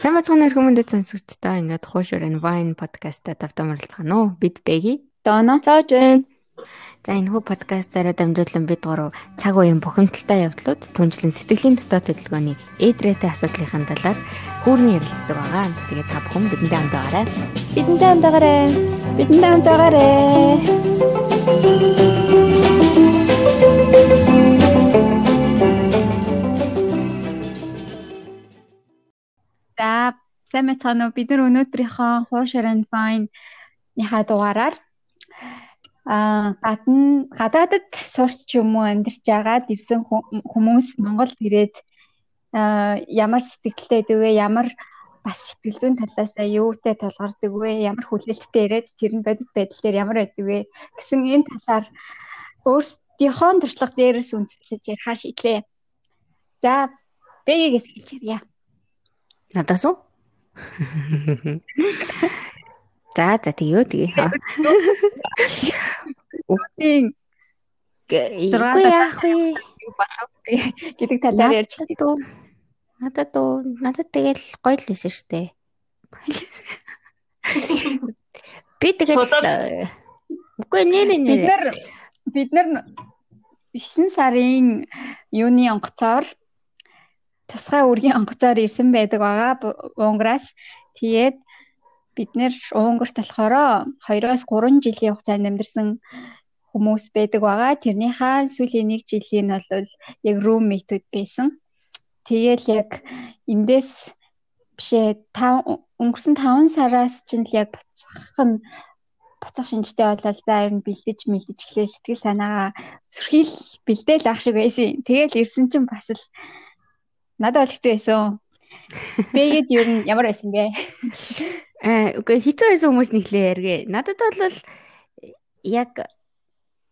Сайн бацхан хүмүүс сонсогчдоо ингээд хуушур энэ Vine podcast-а давтан оролцгаано уу? Бид Бэги. Дона цааж байна. За энэ хүү подкастаараа дамжуулан бид гурав цаг үеийн бухимдалтай явдлууд, түнжлэн сэтгэлийн дотоод хөдөлгөөний эдрээтэй асуудлынхаа талаар хүүрний ярилцдаг байгаа. Тэгээд та бүхэн бидэндээ хамт байгаарай. Бидэндээ хамт байгаарай. Бидэндээ хамт байгаарай. За сайн мэцхан уу бид нар өнөөдрийнхөө Horse and Fine-ийнхаа дугаараар а гадна гадаадд сурч юм уу амьдарч байгаад ирсэн хүмүүс Монголд ирээд ямар сэтгэлтэй дүүгээ ямар бас сэтгэл зүйн талаас юутай тулгардаг вэ ямар хүлээлттэй ирээд тэр нь бодит байдал дээр ямар байдаг вэ гэсэн энэ талаар өөрсдийнхөө туршлага дээрээс үндэслэж ярих шийдлээ. За бэгээс хэлж ярья. Надаас уу? За за тэгё тэгээ. Үгүй яах вэ? гэдэг талаар ярьж байна. Надад уу надад тэгэл гоё л лээсэн шүү дээ. Би тэгэл үгүй нэ нэ бид нар бид нар 9 сарын юуны онгоцоор тусгай үргийн онгоцоор ирсэн байдаг байгаа Унгараас. Тэгээд бид нэр Унгарт болохоор 2-оос 3 жилийн хугацаанд амьдарсан хүмүүс байдаг байгаа. Тэрнийхээ сүүлийн нэг жилийн бол яг roommate-уд байсан. Тэгэл яг эндээс бишээ 5 өнгөрсөн 5 сараас чинь л яг буцах нь буцах шинжтэй болол за ер нь бэлдэж мэлдэж эхлэв сэтгэл санаагаа зүрхийл бэлдээл ах шиг байсан. Тэгэл ирсэн чинь бас л Надад бол хэцүү байсан. Бэгэд ер нь ямар байсан бэ? Аа, үгүй хэцүү байсан хүмүүс нэглээ яргэ. Надад бол яг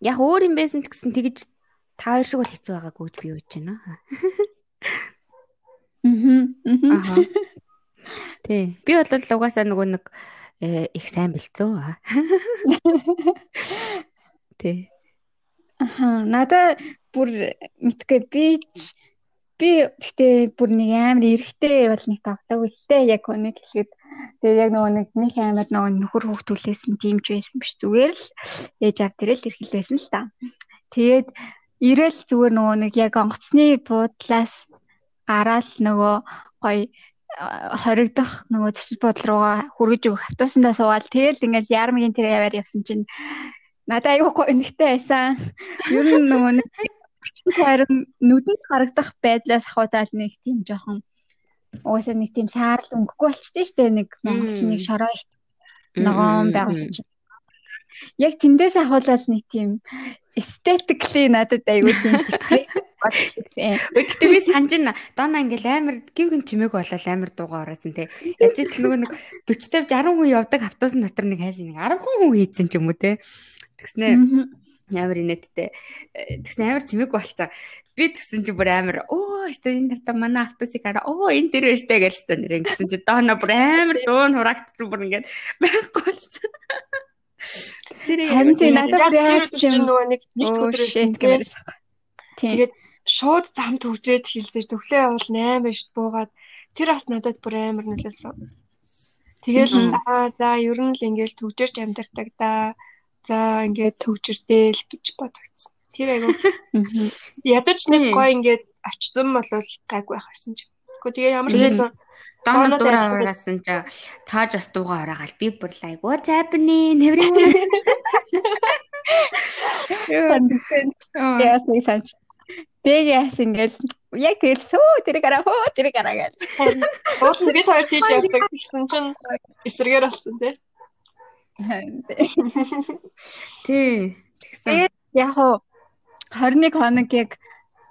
яг өөр юм байсан ч гэсэн тэгж та хоёр шиг бол хэцүү байгаагүй гэж би бодож байна. Аа. Тий. Би бол угаасаа нөгөө нэг э, их сайн бэлцөө. Тий. Аха, надад бүр мэдгүй би ч би гэхдээ бүр нэг амар эрэхтэй бол нэг тогтоогүй л дээ яг өнөд хэлэхэд тэгээ яг нөгөө нэг нэг амар нөгөө нөхөр хүүхдүүлээсэн тийм ч байсан биш зүгээр л ээж аав тэрэл эрхэл байсан л та. Тэгээд ирээл зүгээр нөгөө нэг яг онгоцны буудлаас гараал нөгөө гоё хоригдох нөгөө төсөл бодол руугаа хүргэж өгөх автобусандаа суугаад тэгэл ингээд ярмгийн тэр яваар явсан чинь надад аюу гоё нэгтэй байсан. Ер нь нөгөө нэг харин нүдэнд харагдах байдлаас хавтаад нэг тийм жоохон угаасаа нэг тийм саарл болчихдээ штэ нэг монголч нэг шороо их ногоон байгуулсан чинь яг тэндээс ахуулаад нэг тийм эстетикли надад аюу тийм Гэхдээ би санаж байна. Дона ингээл амар гів гин чимээг болол амар дуугаа ороодсон те. Яаж ч нөгөө нэг 40 50 60 хүн явдаг автобус дотор нэг хайш нэг 10 хүн хийцэн ч юм уу те. Тэгснэ амар инээдтэй. Э, тэгсэн амар чимээг болцоо. Би тэгсэн чи бүр амар оо өстө энэ нарта манай автобусыг хараа оо энэ дэр өштэй гэж та нэр ингэсэн чи доона бүр амар дуун хураагдсан бүр ингээд байхгүй болсон. Тэр тийм надад яаж ч юм нөгөө нэг нэг өдрөөс гэмээрс. Тэгээд шууд зам төгжрээд хэлсэн төвлөө бол 8 шд буугаад тэр бас надад бүр амар нөлөөсөн. Тэгэл аа за ер нь л ингээл төгжөрч амьдардаг да За ингээд төгжирдээл гэж бодогдсон. Тэр айгу. Ядаж нэг гой ингээд очсон бол гайг байх байсан ч. Гэхдээ тэгээ ямар ч байсан Донод ураасан ч цааж бас дууга ораагаал би бүр айгу зайбны нэврийн Яас нэг санч. Тэгээс ингээл яг тэгэл сүү тэрийг араа хөө тэрийг араа гэл. Уусан бид хоёр тийж явдаг гэсэн чинь эсрэгээр болсон тий. Тий. Тэгсэн. Яг уу 21 хоног яг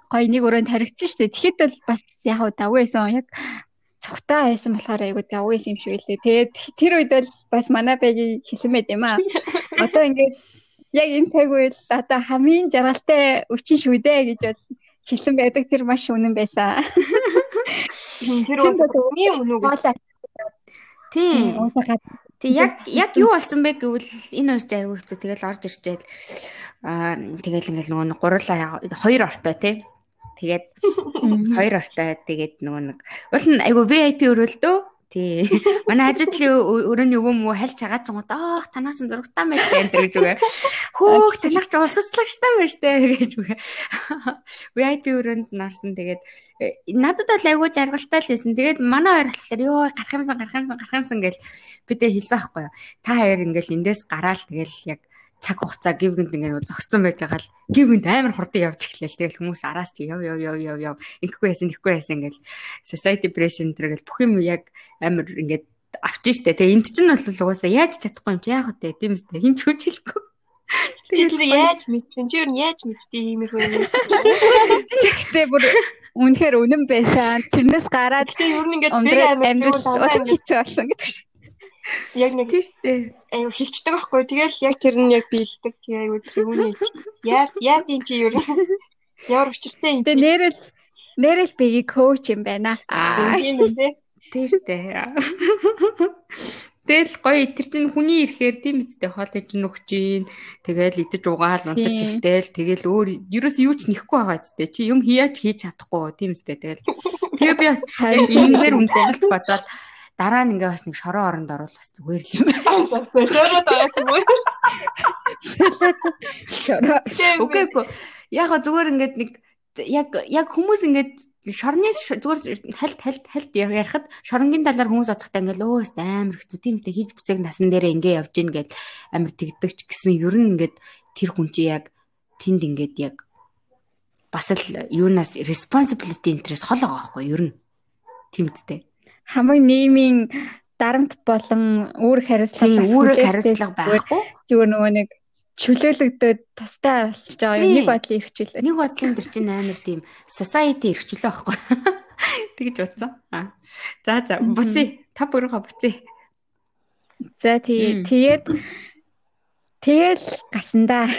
гоё нэг өрөөнд харагдсан шүү дээ. Тэгэхэд бол бас яг уу давгүйсэн яг цогтой байсан болохоор айгуу давгүйсэн юм шиг үлээ. Тэгээд тэр үед бол бас манай байги хэлсэн байт юм аа. Одоо ингээд яг энэ цаг үед одоо хамгийн жаргалтай өчин шүү дээ гэж хэлсэн байдаг тэр маш үнэн байсан. Тэр үний үнэг. Тийм. Тэг яг яг юу болсон бэ гэвэл энэ хоёр ч аягүй хэвчээ тэгэл орж ирчээд аа тэгэл ингээл нөгөө гурлаа хоёр ортой тий. Тэгээд хоёр ортой тэгээд нөгөө нэг уул нь айгүй VIP өрөөлдөө Тий. Манай ажилтлын өрөөний өвөө мөө хальж юм уу аах танаас зурагтаа байж байна гэж үгээ. Хөөх танаас ч улсцлагчтай байж тээ гэж үгээ. VIP өрөөнд нарсан тэгээд э, надад бол айгүй жаргалтай л байсан. Тэгээд манай хоёр болохоор ёо гарах юмсан гарах юмсан гарах юмсан гэж бидээ хэлсэн байхгүй юу. Та хоёр ингээл эндээс гараал тэгэл яг цаг хугацаа гівгэнд ингээд зогцсон байж байгаа л гівгэнд амар хурдан явж эхлэв. Тэгэл хүмүүс араас чи яв яв яв яв яв ингэхгүй яасан тэгэхгүй яасан ингээл society pressure тэргээл бүх юм яг амар ингээд авчих штэ. Тэгээ энд чинь бол угаасаа яаж чадахгүй юм чи яах вэ? Тийм үстэй хин ч хүч хэлэхгүй. Чи тэр яаж мэдсэн? Чи юу яаж мэдтий иймэрхүү юм? Тэгтээ бүр үнэхээр үнэн байсан. Тэрнээс гараад ер нь ингээд би амьдрал хэцүү болсон гэдэг шиг. Яг нэг тийштэй. Аюу хилчдэг байхгүй. Тэгэл яг тэр нь яг биелдэг. Тэгээ аюу зөвүүний. Яа яа тийм чи юу. Ямар учиртай юм чи. Тэгээ нэрэл нэрэл биги коуч юм байна. Аа тийм үү те. Тийштэй. Тэгэл гоё тэр чинь хүний ирэхээр тийм үстэй хоол иж нүх чинь тэгэл идэж угаал унтаж хөвтэл тэгэл өөр ерөөс юу ч нэхгүй байгаа зү чи юм хияач хийж чадахгүй тийм үстэй тэгэл тэгээ би бас энэгээр үнэлэлт бодоод дараа нь ингээ бас нэг шороо оронд орвол бас зүгээр л юм байна. Шороо дараа ч юм уу. Шороо. Окей по. Яг зүгээр ингээд нэг яг яг хүмүүс ингээд шорны зүгээр хальт хальт хальт ярихад шоронгийн талаар хүмүүс бодохтой ингээл өөс амар хэцүү тийм үү хийж бүцэг насан дээрээ ингээ явж гин гээд амар тэгдэг ч гэсэн ер нь ингээд тэр хүн чи яг тэнд ингээд яг бас л юунаас responsibility interest хол байгаа байхгүй ер нь тийм үстэй хамаг нийгмийн дарамт болон үүрэг хариуцлага үүрэг хариуцлага байхгүй зүгээр нөгөө нэг чөлөөлөгдөд тустай болчихж байгаа юм нэг бодлын эрхчлээ. Нэг бодлын төр чинь амар тийм society эрхчлээ байхгүй. Тэгж утсан. Аа. За за буцъя. Та бүрийнхаа буцъя. За тий тэгээд тэгэл гарсан да.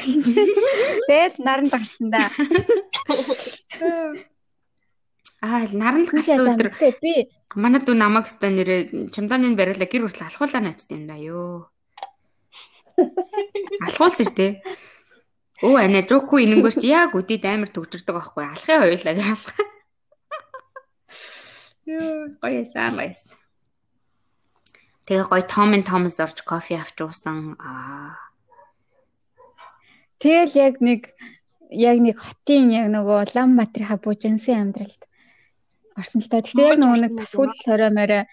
Тэгэл наранд гарсан да. Аа наранд гарсан өдөр би Манай дүү намайг өстой нэрээ чамдааны бариулаа гэр хүртэл алхуулаа наачт юм да ёо. Алхуулсан шүү дээ. Өө анаа жууку энэнгөө чи яг үдид амар төгжирдэг байхгүй алхын хоёулаа гэж алх. Ёо гоё сан гоё. Тэгээ гоё Томын Томс орж кофе авч уусан. Аа. Тэгэл яг нэг яг нэг хотын яг нөгөө Улаанбаатарын хабужинсын амьдралд орсон л та. Тэгэхээр яг нөгөө нэг бас хөл хорой морой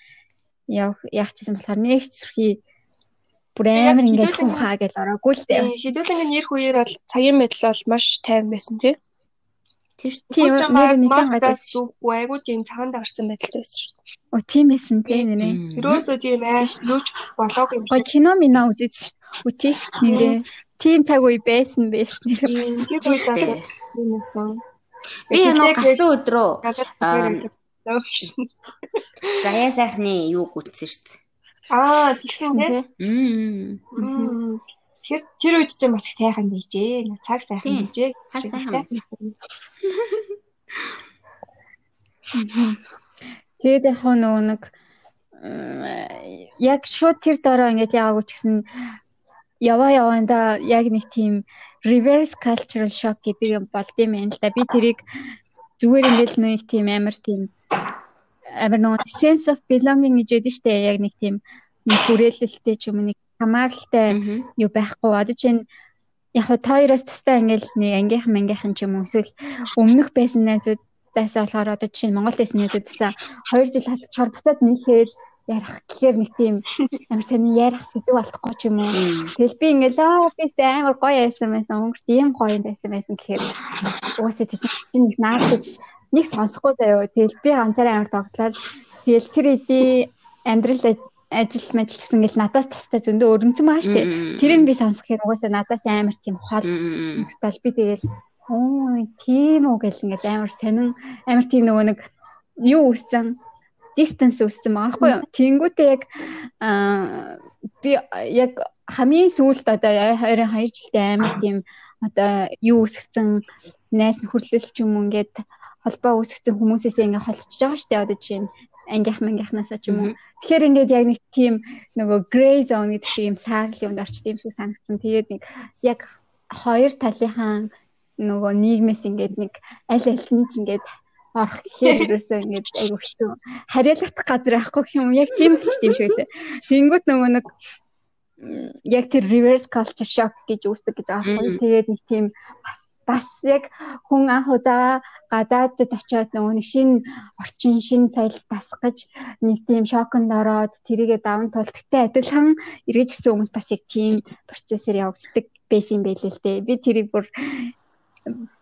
явах яах гэсэн болохоор нэг ч сүрхий бүр амар ингээд хухаа гэж ороогүй л дээ. Хэдүүлэн нэр хүээр бол цагийн мэдл бол маш тайван байсан тий. Тийм нэр нэгэн гадаас айгуу тийм цагаан дарсан байдалтай байсан шүү. Оо тийм эсэн тийм нэрээ. Ерөөсөө тийм ааш нүч болоог юм. Гоо кино минь үзэж шүү. Үтээш нэрээ. Тийм цаг үе байсан байж нэрээ. Тийм байсан. Би нөө гарсан өдрөө заяа сайхны юу гүйтсэн шүү дээ. Аа тэгсэн тий. Мм. Тэр тэр үед чинь бас их тайхан байжээ. Цаг сайхан байжээ. Цаг сайхан. Тэгээд яг нөгөө нэг яг шууд тэр дороо ингэж яагаагүй ч гэсэн яваа яваанда яг нэг тийм reverse cultural shock гэдэг юм болд юм байна л да. Би тэрийг зүгээр ингээл нэг тийм амар тийм амар нэг sense of belonging гэж ядэн штэ яг нэг тийм нэг хүрээлэлтэй ч юм нэг хамааралтай юу байхгүй одоо чинь яг хоо тооёроос тустай ингээл нэг ангийнхан мангийнхан ч юм уу эсвэл өмнөх байсан найзуудаасаа болохоор одоо чинь Монголд байсан найзуудаасаа 2 жил хасчаар буцаад нийлээд ярих гэхээр нэг тийм амар сонир ярих сэдв алдахгүй ч юм уу. Тэгэл би ингээл аа би сте амар гоё байсан байсан. Өнгөрт ийм гоё байсан байсан гэхээр уусаа тийм чинь наадаж нэг сонсохгүй заяа. Тэгэл би ганцаараа амар тогтлол. Тэгэл тэр эдийн амьдрал ажил мэжилчсэн гэл надаас тустай зөндөө өрнцөн байгаа штэ. Тэрийг би сонсохоор угаасаа надаас амар тийм хол. Тэгэл би тэгэл оо тийм үү гэл ингээл амар сонин амар тийм нөгөө нэг юу үссэн distance үүссэн байгаа байхгүй юу. Тэнгүүтээ яг би яг хамгийн сүүлд одоо 22 жилдээ амар тийм одоо юу үсгсэн найс нөхөрлөл ч юм уу ингээд холбоо үсгсэн хүмүүсээс ингээд холцож байгаа шүү дээ одоо жишээ нь ангийнх мангийнхнаасаа ч юм уу. Тэгэхээр ингээд яг нэг тийм нөгөө gray zone гэдэг шиг юм саарлын үнд орчд юм шиг санагдсан. Тэгээд нэг яг хоёр талынхаа нөгөө нийгмээс ингээд нэг аль аль нь ч ингээд орох гэхээр ерөөсөө ингээд айгу хэцүү. Хариалах газар байхгүй гэх юм яг тийм ч тийм шиг лээ. Тэнгүүт нөгөө нэг яг тэр reverse culture shock гэж үүсдэг гэж байхгүй. Тэгээд нэг тийм бас бас яг хүн анх удаа гадаадд очиод нөгөө нэг шин орчин шин соёл тасах гэж нэг тийм шоконд ороод тэрийгэ даван тултагтай адилхан эргэж ирсэн хүмүүс бас яг тийм процессор явагддаг байсан байлээ л дээ. Би тэрийг бүр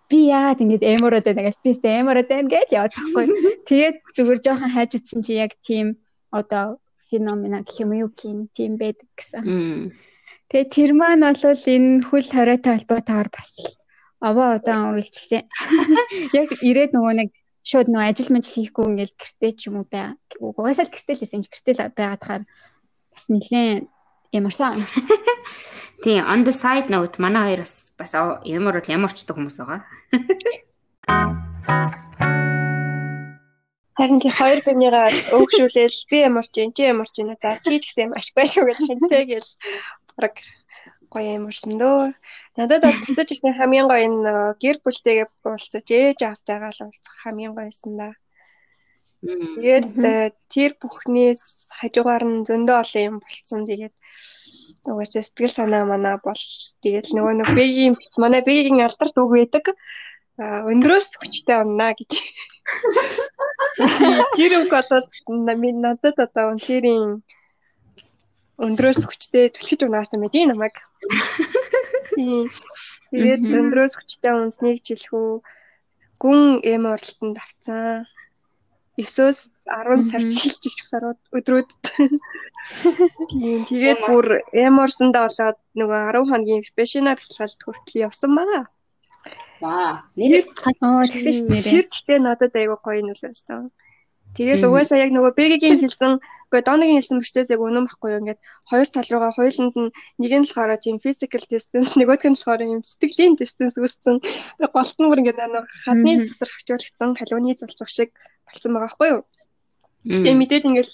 би яагаад ингэж эмороод байна гэж би эмороод байна гэж яваад тахгүй. Тэгээд зүгээр жоохон хайж утсан чи яг тийм одоо феномена гэх юм юу гэх тийм байдаг гэсэн. Тэгээд тэр маань бол энэ хөл хориотой холбоотойгоор бас аваа удаан үргэлжлээ. Яг ирээд нөгөө нэг шууд нөгөө ажил мэл хийхгүй ингээл гэртээ ч юм уу бай. Угаасаа гэртээ л байсан гэртээ л байгаад хаар бас нэлээд ямарсан. Тийм, on the side note манай хоёр бас бас ямар бол ямарчдаг хүмүүс байгаа. Харин тий хоёр бинийгаа өөгшүүлээл би ямарч чи ямарч за чи ч гэсэн юм ашиггүй шүү гэх хэнтэй гэл баг гоё ямарсан дөө. Надад бол буцаж ихний хамгийн гоё энэ гэр бүлтэйгээ уулзаж ээж автайгаа л уулзах хамгийн гоёсэн да. Тэгээд э, тэр бүхнээс хажуугаар нь зөндөө олон юм болцсон. Тэгээд угаасаа сэтгэл санаа манаа бол тэгээд нөгөө нэг бэгийн манай бэгийн алдарт үг байдаг. Өндрөөс хүчтэй унаа гэж. Тэр үг болоод надад одоо үнэрийн өндрөөс хүчтэй түлхэж унаасан мэт энэ намайг. Тэгээд өндрөөс хүчтэй унсныг жилхүү гүн эм оролтонд авцсан. 9-өөс 10 сар чилж их сарууд өдрүүд. Тэгээд бүр эм орсондоо болоод нөгөө 10 хоногийн спешиал бясалгалд хүртэл явсан байгаа. Ваа. Нэр аа тэгсэн шүү дээ. Тэр гэхдээ надад айгүй гоё нөлөөсөн. Тэгээд угаасаа яг нөгөө Бэгийн хэлсэн Гэхдээ Доногийн хэлсэн яг үнэн байхгүй юу? Ингээд хоёр тал руугаа хоёуланд нь нэг нь болохоор тийм physical distance, нөгөөх нь болохоор юм сэтгэлийн distance үүссэн. Голт нь бүр ингээд нэг хадны засар хавчуулагдсан халууны залцах шиг болсон байгаа байхгүй юу? Тэгээ мэдээд ингээд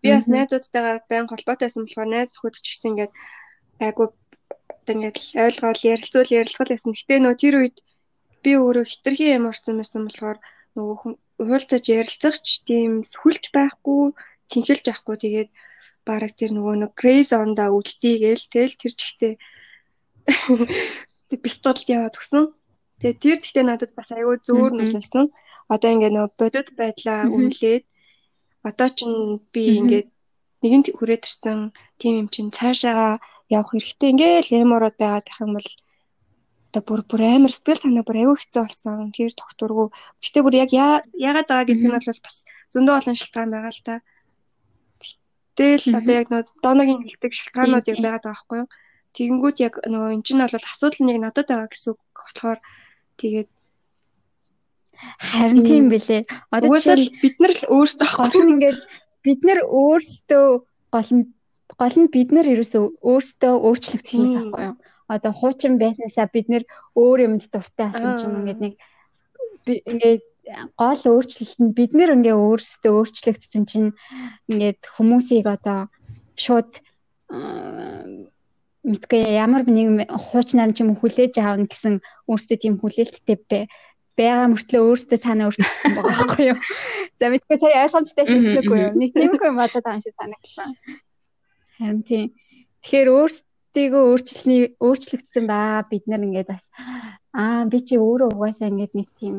би бас найзуудтайгаа байн холбоотойсэн болохоор найз төхөд ч гэсэн ингээд айгу ингээд ойлгоол ярилцуул ярилцгал гэсэн. Гэтэ нөө тэр үед би өөрөө хитрхи юм орсон байсан болохоор нөгөө хуульцаж ярилцах ч тийм сүлж байхгүй тэнхэлж авахгүй тэгээд бараг тэр нөгөө нэг Grace on-да үлдээ гээл тэгэл тэр чигтээ пистолд яваад өгсөн. Тэгээд тэр тэгтээ надад бас аюу зөөр нөлөөсөн. Одоо ингээ нөгөө бодит байдлаа үнэлээд одоо ч би ингээд нэгэнт хүрээд ирсэн тийм юм чинь цаашаа явах хэрэгтэй ингээл эмороод байгаад байх юм бол одоо бүр бүр амар сэтгэл санаа бүр аюу хэцүү болсон. Тэр докторгүй. Гэтэ бүр яг яагаад байгаа гэдэг нь бол бас зөндөө олон шалтгаан байгаа л та. Тэгэл одоо яг нөгөө доногийн хэлдэг шалтгаанууд яг байгаад байгаа байхгүй юу? Тэгэнгүүт яг нөгөө эн чинь бол асуудал нэг надад байгаа гэсэн үг болохоор тэгээд харин тийм билээ. Одоо жишээл бид нар л өөрсдөө гол нь ингээд бид нар өөрсдөө гол нь гол нь бид нар ерөөсөө өөрсдөө өөрчлөгдөх юм байхгүй юу? Одоо хуучин байснаасаа бид нэр өөр юмд дуртай болох юм ингээд нэг ингээд гол өөрчлөлт нь бид нэр ингээ өөрсдөө өөрчлөгдсөн чинь ингээд хүмүүсийг одоо шууд мэдгүй ямар нэг хуучнаар ч юм хүлээж аавна гэсэн өөрсдөө тийм хүлээлттэй байгаа мөртлөө өөрсдөө цаанаа өөрчлөсөн байгаа байхгүй юу. За мэдгүй та ойлгомжтой хэлнэггүй юу. Нэг тиймгүй юм бодоод байгаа юм шиг санагдсан. Харин тийм. Тэгэхээр өөрсдийгөө өөрчлөсний өөрчлөгдсөн баа бид нар ингээд бас аа би чи өөрөө угаасаа ингээд нэг тийм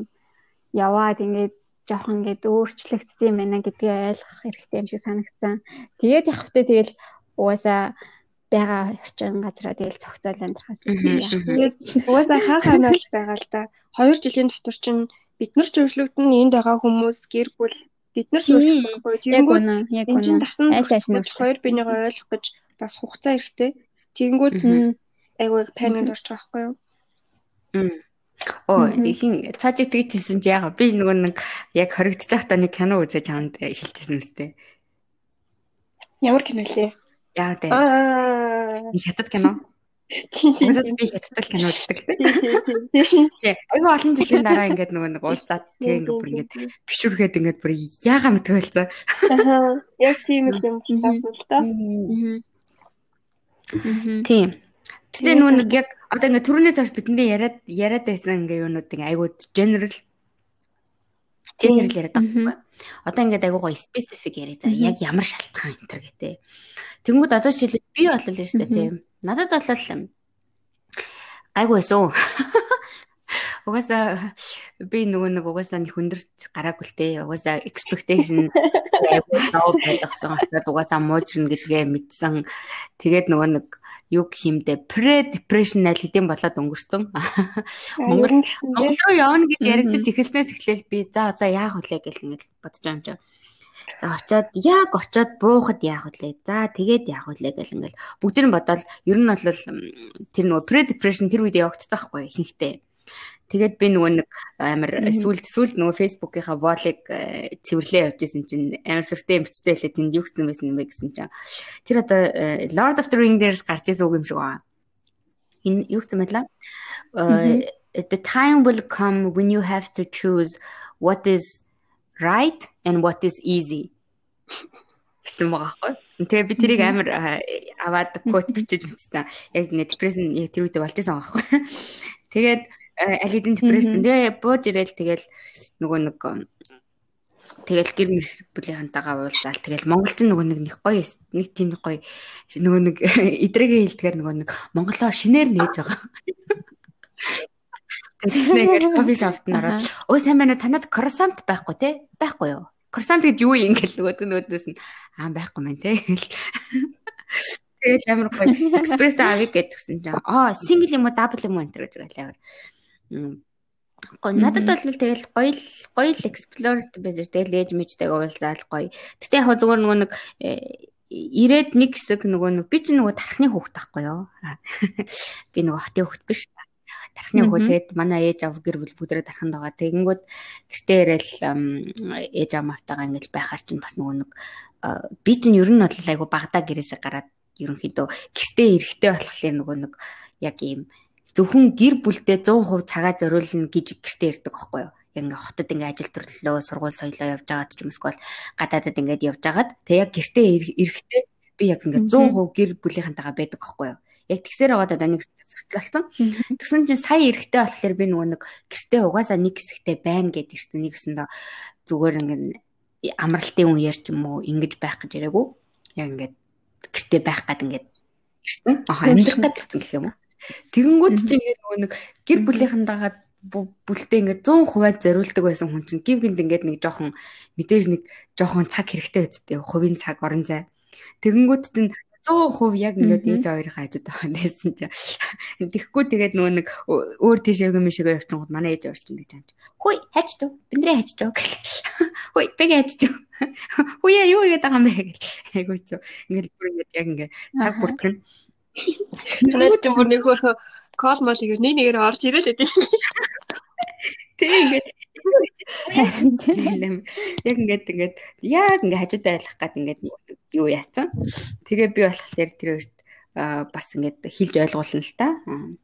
яваад ингээд жоохон ингээд өөрчлөгдсөн юм байна гэдгийг ойлгох хэрэгтэй юм шиг санагдсан. Тэгээд явах хөтэ тэгэл угаасаа байгаа орчин газараа тэгэл цогцол амьдрахаас тэгээд угаасаа хаа хаанаас байгаа л да. 2 жилийн дотор чинь бид нар ч өөрчлөгдөн энд байгаа хүмүүс гэр бүл бид нар ч өөрчлөхгүй. Тэгэнгүүт яг үнэ. Энд давсан хоёр бинийгаа ойлгох гэж бас хугацаа хэрэгтэй. Тэгэнгүүт айгүй паникд орчих байхгүй юу? Оо ихийн цааж тэгж хэлсэн чи яага би нөгөө нэг яг хоригдож байхдаа нэг кино үзэж чамд хэлчихсэн мэт. Ямар кино лээ? Яа. Аа. Хятад кино. Тэгээд би хятад кино үздэг. Айгу олон жилийн дараа ингээд нөгөө нэг уулзаад тэгээ ингээд бүр ингээд бишүргээд ингээд бүр яага мэдгүй хэлсэн. Аа. Яг тийм юм таасан л та. Тийм. Тэгээ нөгөө нэг яг одоо ингээ түрүүнээс авч бидний яриад яриад байсан ингээ юунууд ингээ айгуу general General яриад байгаа. Одоо ингээд айгуу гоё specific яриа. За яг ямар шалтгаан энэ төр гэдэг. Тэнгүүд одоо жишээлбэл би болол нь шүү дээ тийм. Надад бол гайгүй байсан. Угаасаа би нөгөө нэг угаасаа нэг хүндэрч гараагүй л те. Угаасаа expectation айгүй тав байлгасан угаасаа муужрна гэдгээ мэдсэн. Тэгээд нөгөө нэг юу гэх юм бэ? Pre depression аль хэдийн болоод өнгөрцөн. Монгол Монгол руу явна гэж яригдаж эхэлснээс эхлээл би за одоо яах вэ гэл ингэж бодож байгаа юм чинь. За очоод яг очоод буухад яах вэ? За тэгээд яах вэ гэл ингээл бүгд нь бодоод ер нь бол тэр нөгөө pre depression тэр үед явагдчих байхгүй ихэнхдээ. Тэгээд би нөгөө нэг амар сүлд сүлд нөгөө фейсбુકийнхаа волыг э, цэвэрлээ явж исэн чинь амар сүртэй бичсэн хэлээ тэнд юу гэсэн байсан юм бэ гэсэн чинь тэр одоо э, Lord of the Ring дээрс гарч исэн үг юм шиг байна. Энэ юу гэсэн мэтлээ? The time will come when you have to choose what is right and what is easy гэсэн байгаа байхгүй. Тэгээ би тэрийг амар аваад код бичиж бичсэн. Яг ингэ депрессэн яг тэр үедээ болж байгаа байхгүй. Тэгээд Э, аль хэдийн депрессэн. Тэгээ бууж ирээл тэгэл нөгөө нэг тэгэл гэр бүлийнхэнтэйгээ уулзаал. Тэгэл монголч нөгөө нэг нэг гоё нэг тийм нэг гоё нөгөө нэг эдрэгээ хэлдгээр нөгөө нэг монголоо шинээр нээж байгаа. Тэгснээр кофе шопт нараад өө сайн байна танад кроссант байхгүй те? Байхгүй юу? Кроссант гэж юу юм? ингээл нөгөө нөөдөөс нь аа байхгүй мэн те. Тэгэл амар гоё. Экспресс авиг гэдгсэн чинь аа сингл юм уу дабл юм уу? энэ гэж амар Гоо надад бол тэгэл гоё гоё л explore байсан. Тэгэл ээж мэжтэйг уулзаал гоё. Гэтэ яг зүгээр нөгөө нэг э, ирээд нэг хэсэг нөгөө нэг би ч нөгөө тархны хүүхд таахгүй юу. Би нөгөө хотын хүүхд биш. Тархны хүүхд тэгээд манай ээж ав гэр бүл бүгдээ тарханд байгаа. Тэгэнгүүт гэртээ ирээл ээж ав мавтагаа ингээл байхаар чинь бас нөгөө нэг би чинь ер нь бол айгу багада гэрээсээ гараад ерөнхийдөө гэртээ эрэхтэй болохоор нөгөө нэг яг ийм зөвхөн гэр бүлдээ 100% цагаа зориулна гэж гэртээ ирдэг байхгүй юу? Яг ингээ хотод ингээ ажил төрлөө, сургууль соёлоо явж байгаад ч юм эсвэл гадаадад ингээд явж байгаад тэг яг гэртээ ирэхдээ би яг ингээ 100% гэр бүлийнхэнтэйгээ байдаг байхгүй юу? Яг тэгсээр байгаа даа нэг зөртөл болсон. Тэгсэн чинь сая эрэхтэй болохоор би нөгөө нэг гэртээ угаасаа нэг хэсэгтээ байна гэд ирсэн нэг хэсэндээ зүгээр ингээ амралтын үеэр ч юм уу ингэж байх гэж яриаггүй. Яг ингээд гэртээ байх гад ингээд ирсэн. Аа амьдрах гад ирсэн гэх юм уу? Тэгэнгүүт чи ингээд нөгөө нэг гэр бүлийнхэн бүлтэй ингээд 100% зориулдаг байсан хүн чинь гів гинт ингээд нэг жоохон мэдээж нэг жоохон цаг хэрэгтэй байдтэй хувийн цаг орон зай. Тэгэнгүүт чинь 100% яг ингээд ээж хоёрын хажууд байгаа гэсэн чинь тэгэхгүй тэгээд нөгөө нэг өөр тийшээ юм шиг явчихсан манай ээж орчин гэж байна. Хүй хайч дөө биндрээ хайч дөө. Хүй бэг хайч дөө. Хүй юу яадаг юм бэ гэл. Айгуу цоо ингээд бүр ингээд яг ингээд цаг бүртгэн Надад ч бүр нэг хөрхө кол мал игээр нэг нэгээр орж ирэл хэдий. Тэг ингээд яг ингээд ингээд яг ингээд хажуудаа айлах гад ингээд юу яатсан. Тэгээ би болохоор тэр хоёрт бас ингээд хэлж ойлгуулна л та.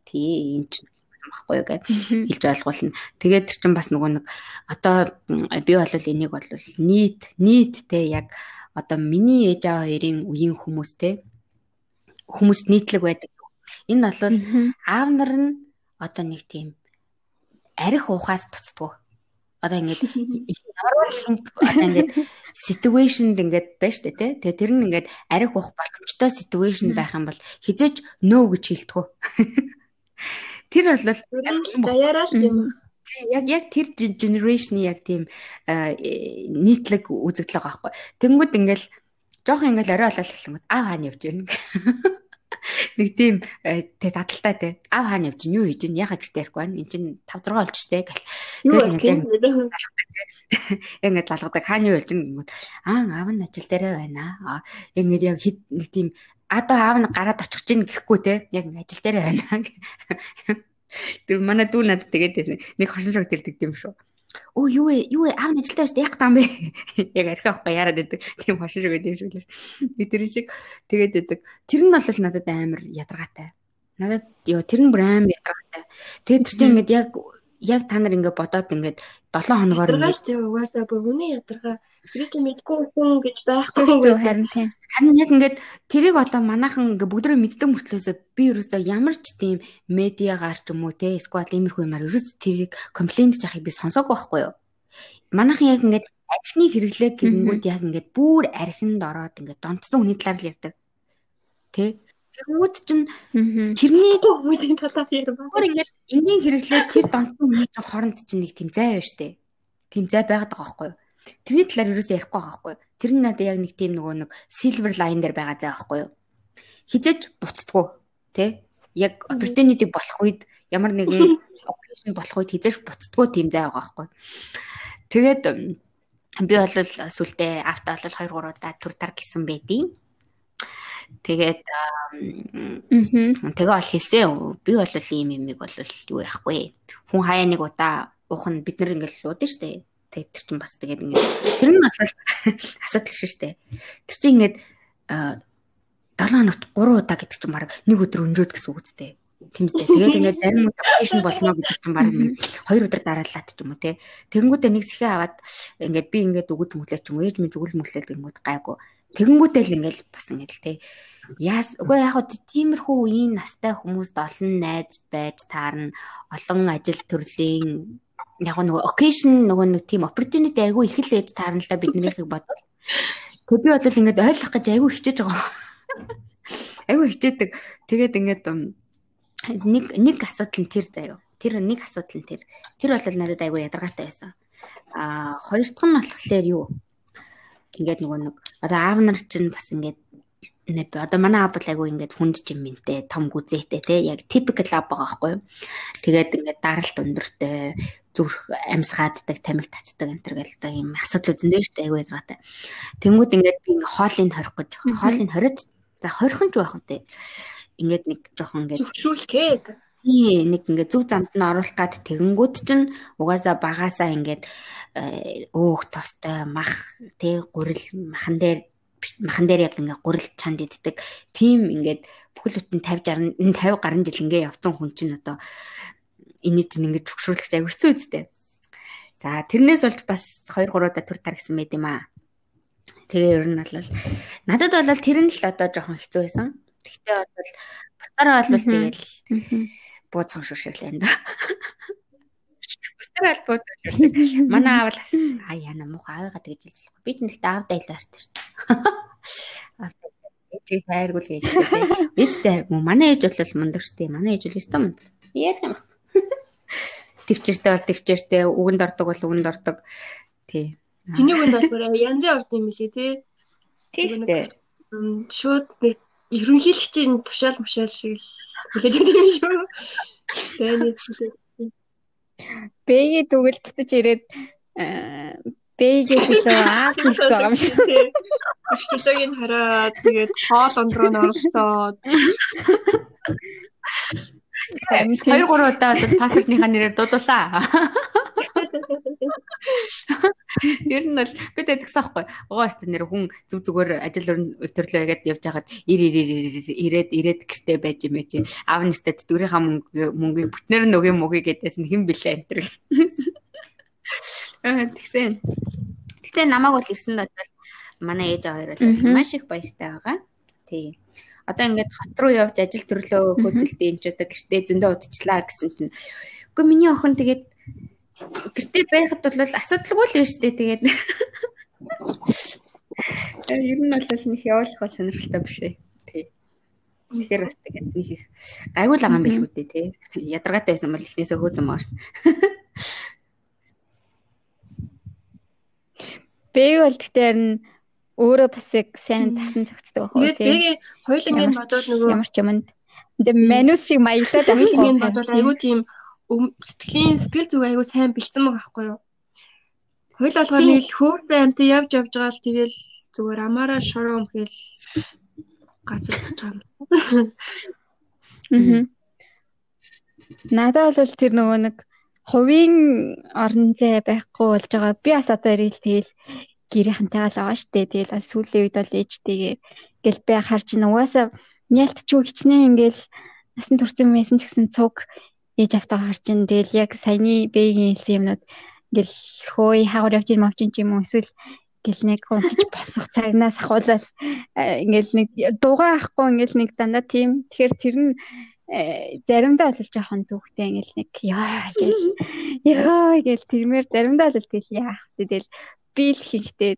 Тий энэ ч байхгүй юу гэд хэлж ойлгуулна. Тэгээд тэр чинь бас нөгөө нэг одоо би бол энийг бол нийт нийттэй яг одоо миний ээж аваа хоёрын үеийн хүмүүстэй хүмүүст нийтлэг байдаг. Энэ бол аав нар нь одоо нэг тийм арх ухаас буцдаг. Одоо ингээд ямар нэгэн одоо ингээд ситүэйшнд ингээд байна дээ тий. Тэгээ тэр нь ингээд арх ух боломжтой ситүэйшн байх юм бол хизээч нөө гэж хэлдэг. Тэр бол даяараа л юм. Яг яг тэр генерашны яг тийм нийтлэг үзэгдэл байгаа байхгүй. Тэнгүүд ингээл жоох ингээл орой болол эхлэнгүүт аав хаана явж байна нэг тийм э, тэ дадалтай те. Аав хаана явж юу хийж ин яхаа гэртээ ирэхгүй байна. Эн чин 5 6 болж штэ гэл. Тэгэл ингээд яг ингээд залгадаг. Хаана юу ин гэмүүд аа аав нь ажил дээрээ байна. Аа ингээд яг хэд нэг тийм одоо аав нь гараад очих чинь гэхгүй те. Яг ажил дээрээ байна. Тэр манай дүү надад тэгээд нэг хорсон шог тэрдэг юм шүү Өө юу вэ? Юу вэ? Аав ажилдаа байж яг таам бэ? Яг архи авахгүй яарад байдаг. Тийм хошин байдаг юм шиг л. Би тэр шиг тэгээд байдаг. Тэр нь бол надад амар ядаргаатай. Надад ёо тэр нь бүр амар ядаргаатай. Тэгээд тэр чинь ингээд яг яг та нар ингээд бодоод ингээд 7 хоногоор ингээд дээ угаасаа бүр хүний ядаргаа. Чинь мэдгүй хүн гэж байхгүй харин тийм харин яг ингээд тэрийг одоо манайхан ингээд бүгдрөө мэддэг мөртлөөсөө би ерөөсөө ямар ч тийм медиагаар ч юм уу те эсвэл иймэрхүү юмар ерөөс тэрийг комплейнт жахыг би сонсоогүй байхгүй юу? Манайхан яг ингээд архины хэрэглээ гэнгүүт яг ингээд бүр архинд ороод ингээд донтсон хүний талаар л ярьдаг. Тэ? Тэнгүүд чинь тэрний хүмүүсийн талаар ярьдаг. Бүр ингээд энгийн хэрэглээ тэр донтсон хүний чинь хооронд чинь нэг тийм зай байна штэ. Тийм зай байгаад байгаа байхгүй юу? Тэрний талаар юу ч ярихгүй байгаа байхгүй юу? Тэр нь надад яг нэг тийм нөгөө нэг silver line дээр байгаа зай байхгүй юу? Хизэж буцдггүй тэ? Яг opportunity болох үед ямар нэгэн occasion болох үед хизэж буцдггүй тийм зай байгаа байхгүй юу? Тэгээд би бол сүлдээ авто бол 2 3 удаа төр тар гисэн байдیں۔ Тэгээд тэгээ бол хэлсэн. Би бол ийм юмыг бол юу яахгүй. Хүн хаяа нэг удаа уух нь бид нар ингээл лууд нь штэ. Тэгээд тэр чинь бас тэгээд ингээд тэр нь бол асуудал шүү штэ. Тэр чинь ингээд 7 хоногт 3 удаа гэдэг чинь баг нэг өдөр өнжөөд гэсэн үг үстэй. Тэмцтэй. Тэгээд ингээд зарим аппликейшн болно гэдэг чинь баг нэг хоёр өдөр дараалаад ч юм уу те. Тэгэнгүүтээ нэг сэхээ аваад ингээд би ингээд өгöd мөглөө ч юм уу ээж минь зүгэл мөглөл гэнгүүт гайгүй. Тэгэнгүүтээ л ингээд бас ингээд л те. Яас үгүй яг хөө тиймэрхүү үеийн настай хүмүүст олон найз байж таарна. Олон ажил төрлийн яг нөгөө occasion нөгөө нэг тийм opportunity айгүй их л ээж таарна л да биднийхийг бодвол. Тэг би бол ингээд ойлгох гэж айгүй хичээж байгаа. Айгүй хичээдэг. Тэгээд ингээд нэг нэг асуудал нь тэр заяо. Тэр нэг асуудал нь тэр. Тэр бол надад айгүй ядаргаатай байсан. Аа хоёр дахь нь болохоор юу? Ингээд нөгөө нэг одоо аав нар чинь бас ингээд одоо манай аав айгүй ингээд хүнд жимэнтэй том гүзээтэй те яг typical аав байгаа байхгүй юу. Тэгээд ингээд даралт өндөртэй зүрх амьс хааддаг, тамиг татдаг энэ төр одоо юм асуудал үзэн дээр штэ айгүй ядаргаатай. Тэнгүүд ингээд би ингээд хоолыг хорих гэж хоолыг хориод за хорих нь ч байх үү ингээд нэг жоохон ингээд зөвшөөрүүлгээд тий нэг ингээд зүг замд нь оруулах гад тэгэнгүүт чинь угаасаа багасаа ингээд э, өөх тостой мах тий гурил махан дээр махан дээр яг ингээд гурил чанд иддэг тийм ингээд бүхэл бүтэн 50 60 50 гаруй жил ингээд явцсан хүн чинь одоо энийг чинь ингээд зөвшөөрлөгч аягүй хэцүү үстэй. За тэрнээс болж бас 2 3 удаа төр тар гэсэн мэт юм аа. Тэгээ ер нь бол надад бол тэр нь л одоо жоохон хэцүү байсан. Тэгтээ бол бусдаараа бол тэгэл бууцхан шүршэглээ энэ. Бусдаараа л бууцхан. Манай аав л аа яна муухай аавыгаа тэгж хэлчихлээ. Би ч аавдаа илүү хартай шүү дээ. Ээжийг хайргуул гэж хэлээ. Ээжтэй манай ээж бол мундаг шүү дээ. Манай ээж бол өстой мундаг. Ярих юм. Төвчөртэй бол төвчөртэй, үгэнд ордог бол үгэнд ордог. Тий. Чиний үгэнд бол янзын орд юм билий тий. Тий. Шууд нэг ерөнхийлөгчийн тушаал мушаал шиг хэлэж байгаа юм шүү. Тэгээд Бэги дүгэл буцаж ирээд бэги хэлээ аав хэлж байгаа юм шиг. Өчтөлөгийн хараад тэгээд хоол ондроо оролцоод 2 3 удаа бол пассвортныхаа нэрээр дуудуулсан. Ер нь бол бид тэгсэн аахгүй. Угаастай нэр хүн зүг зүгээр ажил төрлөө ягаад явж хагаад ир ир ирээд ирээд гэртээ байж юм ээ. Аав нэстэй тэтгэврийнхаа мөнгө мөнгийг бүтнээр нь өгөө мөгий гэдээс нь хэн блэ энэ. Аа тэгсэн. Гэтэ намайг бол ирсэнд бол манай ээж хоёр бол маш их баяртай байгаа. Тий. Одоо ингээд хот руу явж ажил төрлөө хөөцөлдөө энэ ч одоо гэртээ зөндөө удчлаа гэсэн чинь. Үгүй миний охин тэгээд гэртээ байхад бол асуудалгүй л байна шүү дээ тэгээд. Ер нь бол нэг явуулах бол сонирхолтой биш ээ. Тий. Тэгэхээр бас тэгээд нэг их гайгүй л байгаа юм биш үү тий. Ядаргаатай байсан бол эхнээсээ хөөцөн маар. Бэг бол гэхдээ нь өөрөө бас яг сайн тасан зохицдог байх уу тий. Тэгээд хоёулангийн бодвол нөгөө ямар ч юмд манус шиг маяглаад байх юм бодвол айгүй тийм сэтгэлийн сэтгэл зүг айгүй сайн бэлдсэн байгаа байхгүй юу. Хоёул алгаар нэг л хөөртэй амт явж явж байгаа л тэгэл зүгээр амаараа шороо өмхөл байгаа юм. Аа. Надад бол тэр нөгөө нэг хувийн орон зай байхгүй болж байгаа. Би бас одоо ирэл тэгэл гэрийнхэнтэйгээ л байгаа штэ. Тэгэл бас сүүлийн үед бол ээжтэйгээ гэл би харж нугасаа нялтчгүй хичнээн ингээл насан турсан мэсэн ч гэсэн цуг ээж автаа харж ин тэгэл яг саяны бэгийн хэлсэн юмнууд ингээл хөөе хаагур явж ийн мовч юм уу эсвэл гэл нэг унтж босох цагнаас ахуулаад ингээл нэг дуугаа ахгүй ингээл нэг дандаа тийм. Тэгэхээр тэр нь заримдаа бол жоохон түүхтэй ингээл нэг яа гэл яа гэл тэрмээр заримдаа л тэгэл яах вэ? Тэгэл би л хийхдээ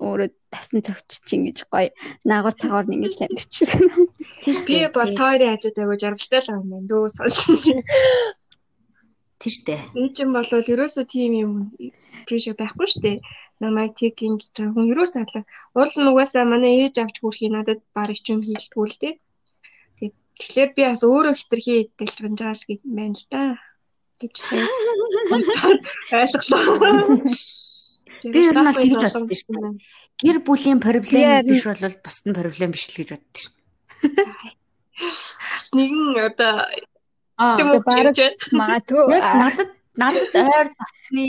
өөрөө тасан цогч ингэж гоё наагур цагаар ингэж амьдчихсан. Тэр би бол тойрын хажууд айгу жаргалтай л юм байна дөө сонсон чи. Тэр штэ. Энэ чинь бол ерөөсөө тийм юм прешер байхгүй штэ. Намайг тийг ингэж байгаа хүн ерөөсөө адлаа. Уул нь угаасаа манай ээж авч хүрхий надад барыг ч юм хийлдгүү л тий. Тэгэхээр би бас өөрөө хитрхи идэлж байгаа л гэж байна л да. гэж ойлголоо. Би ер нь бол тэгж боддог шүү дээ. Гэр бүлийн проблем биш бол бусд нь проблем биш л гэж боддог шүү. Бас нэгэн одоо тийм үү бараг магадгүй надад надад ойр татны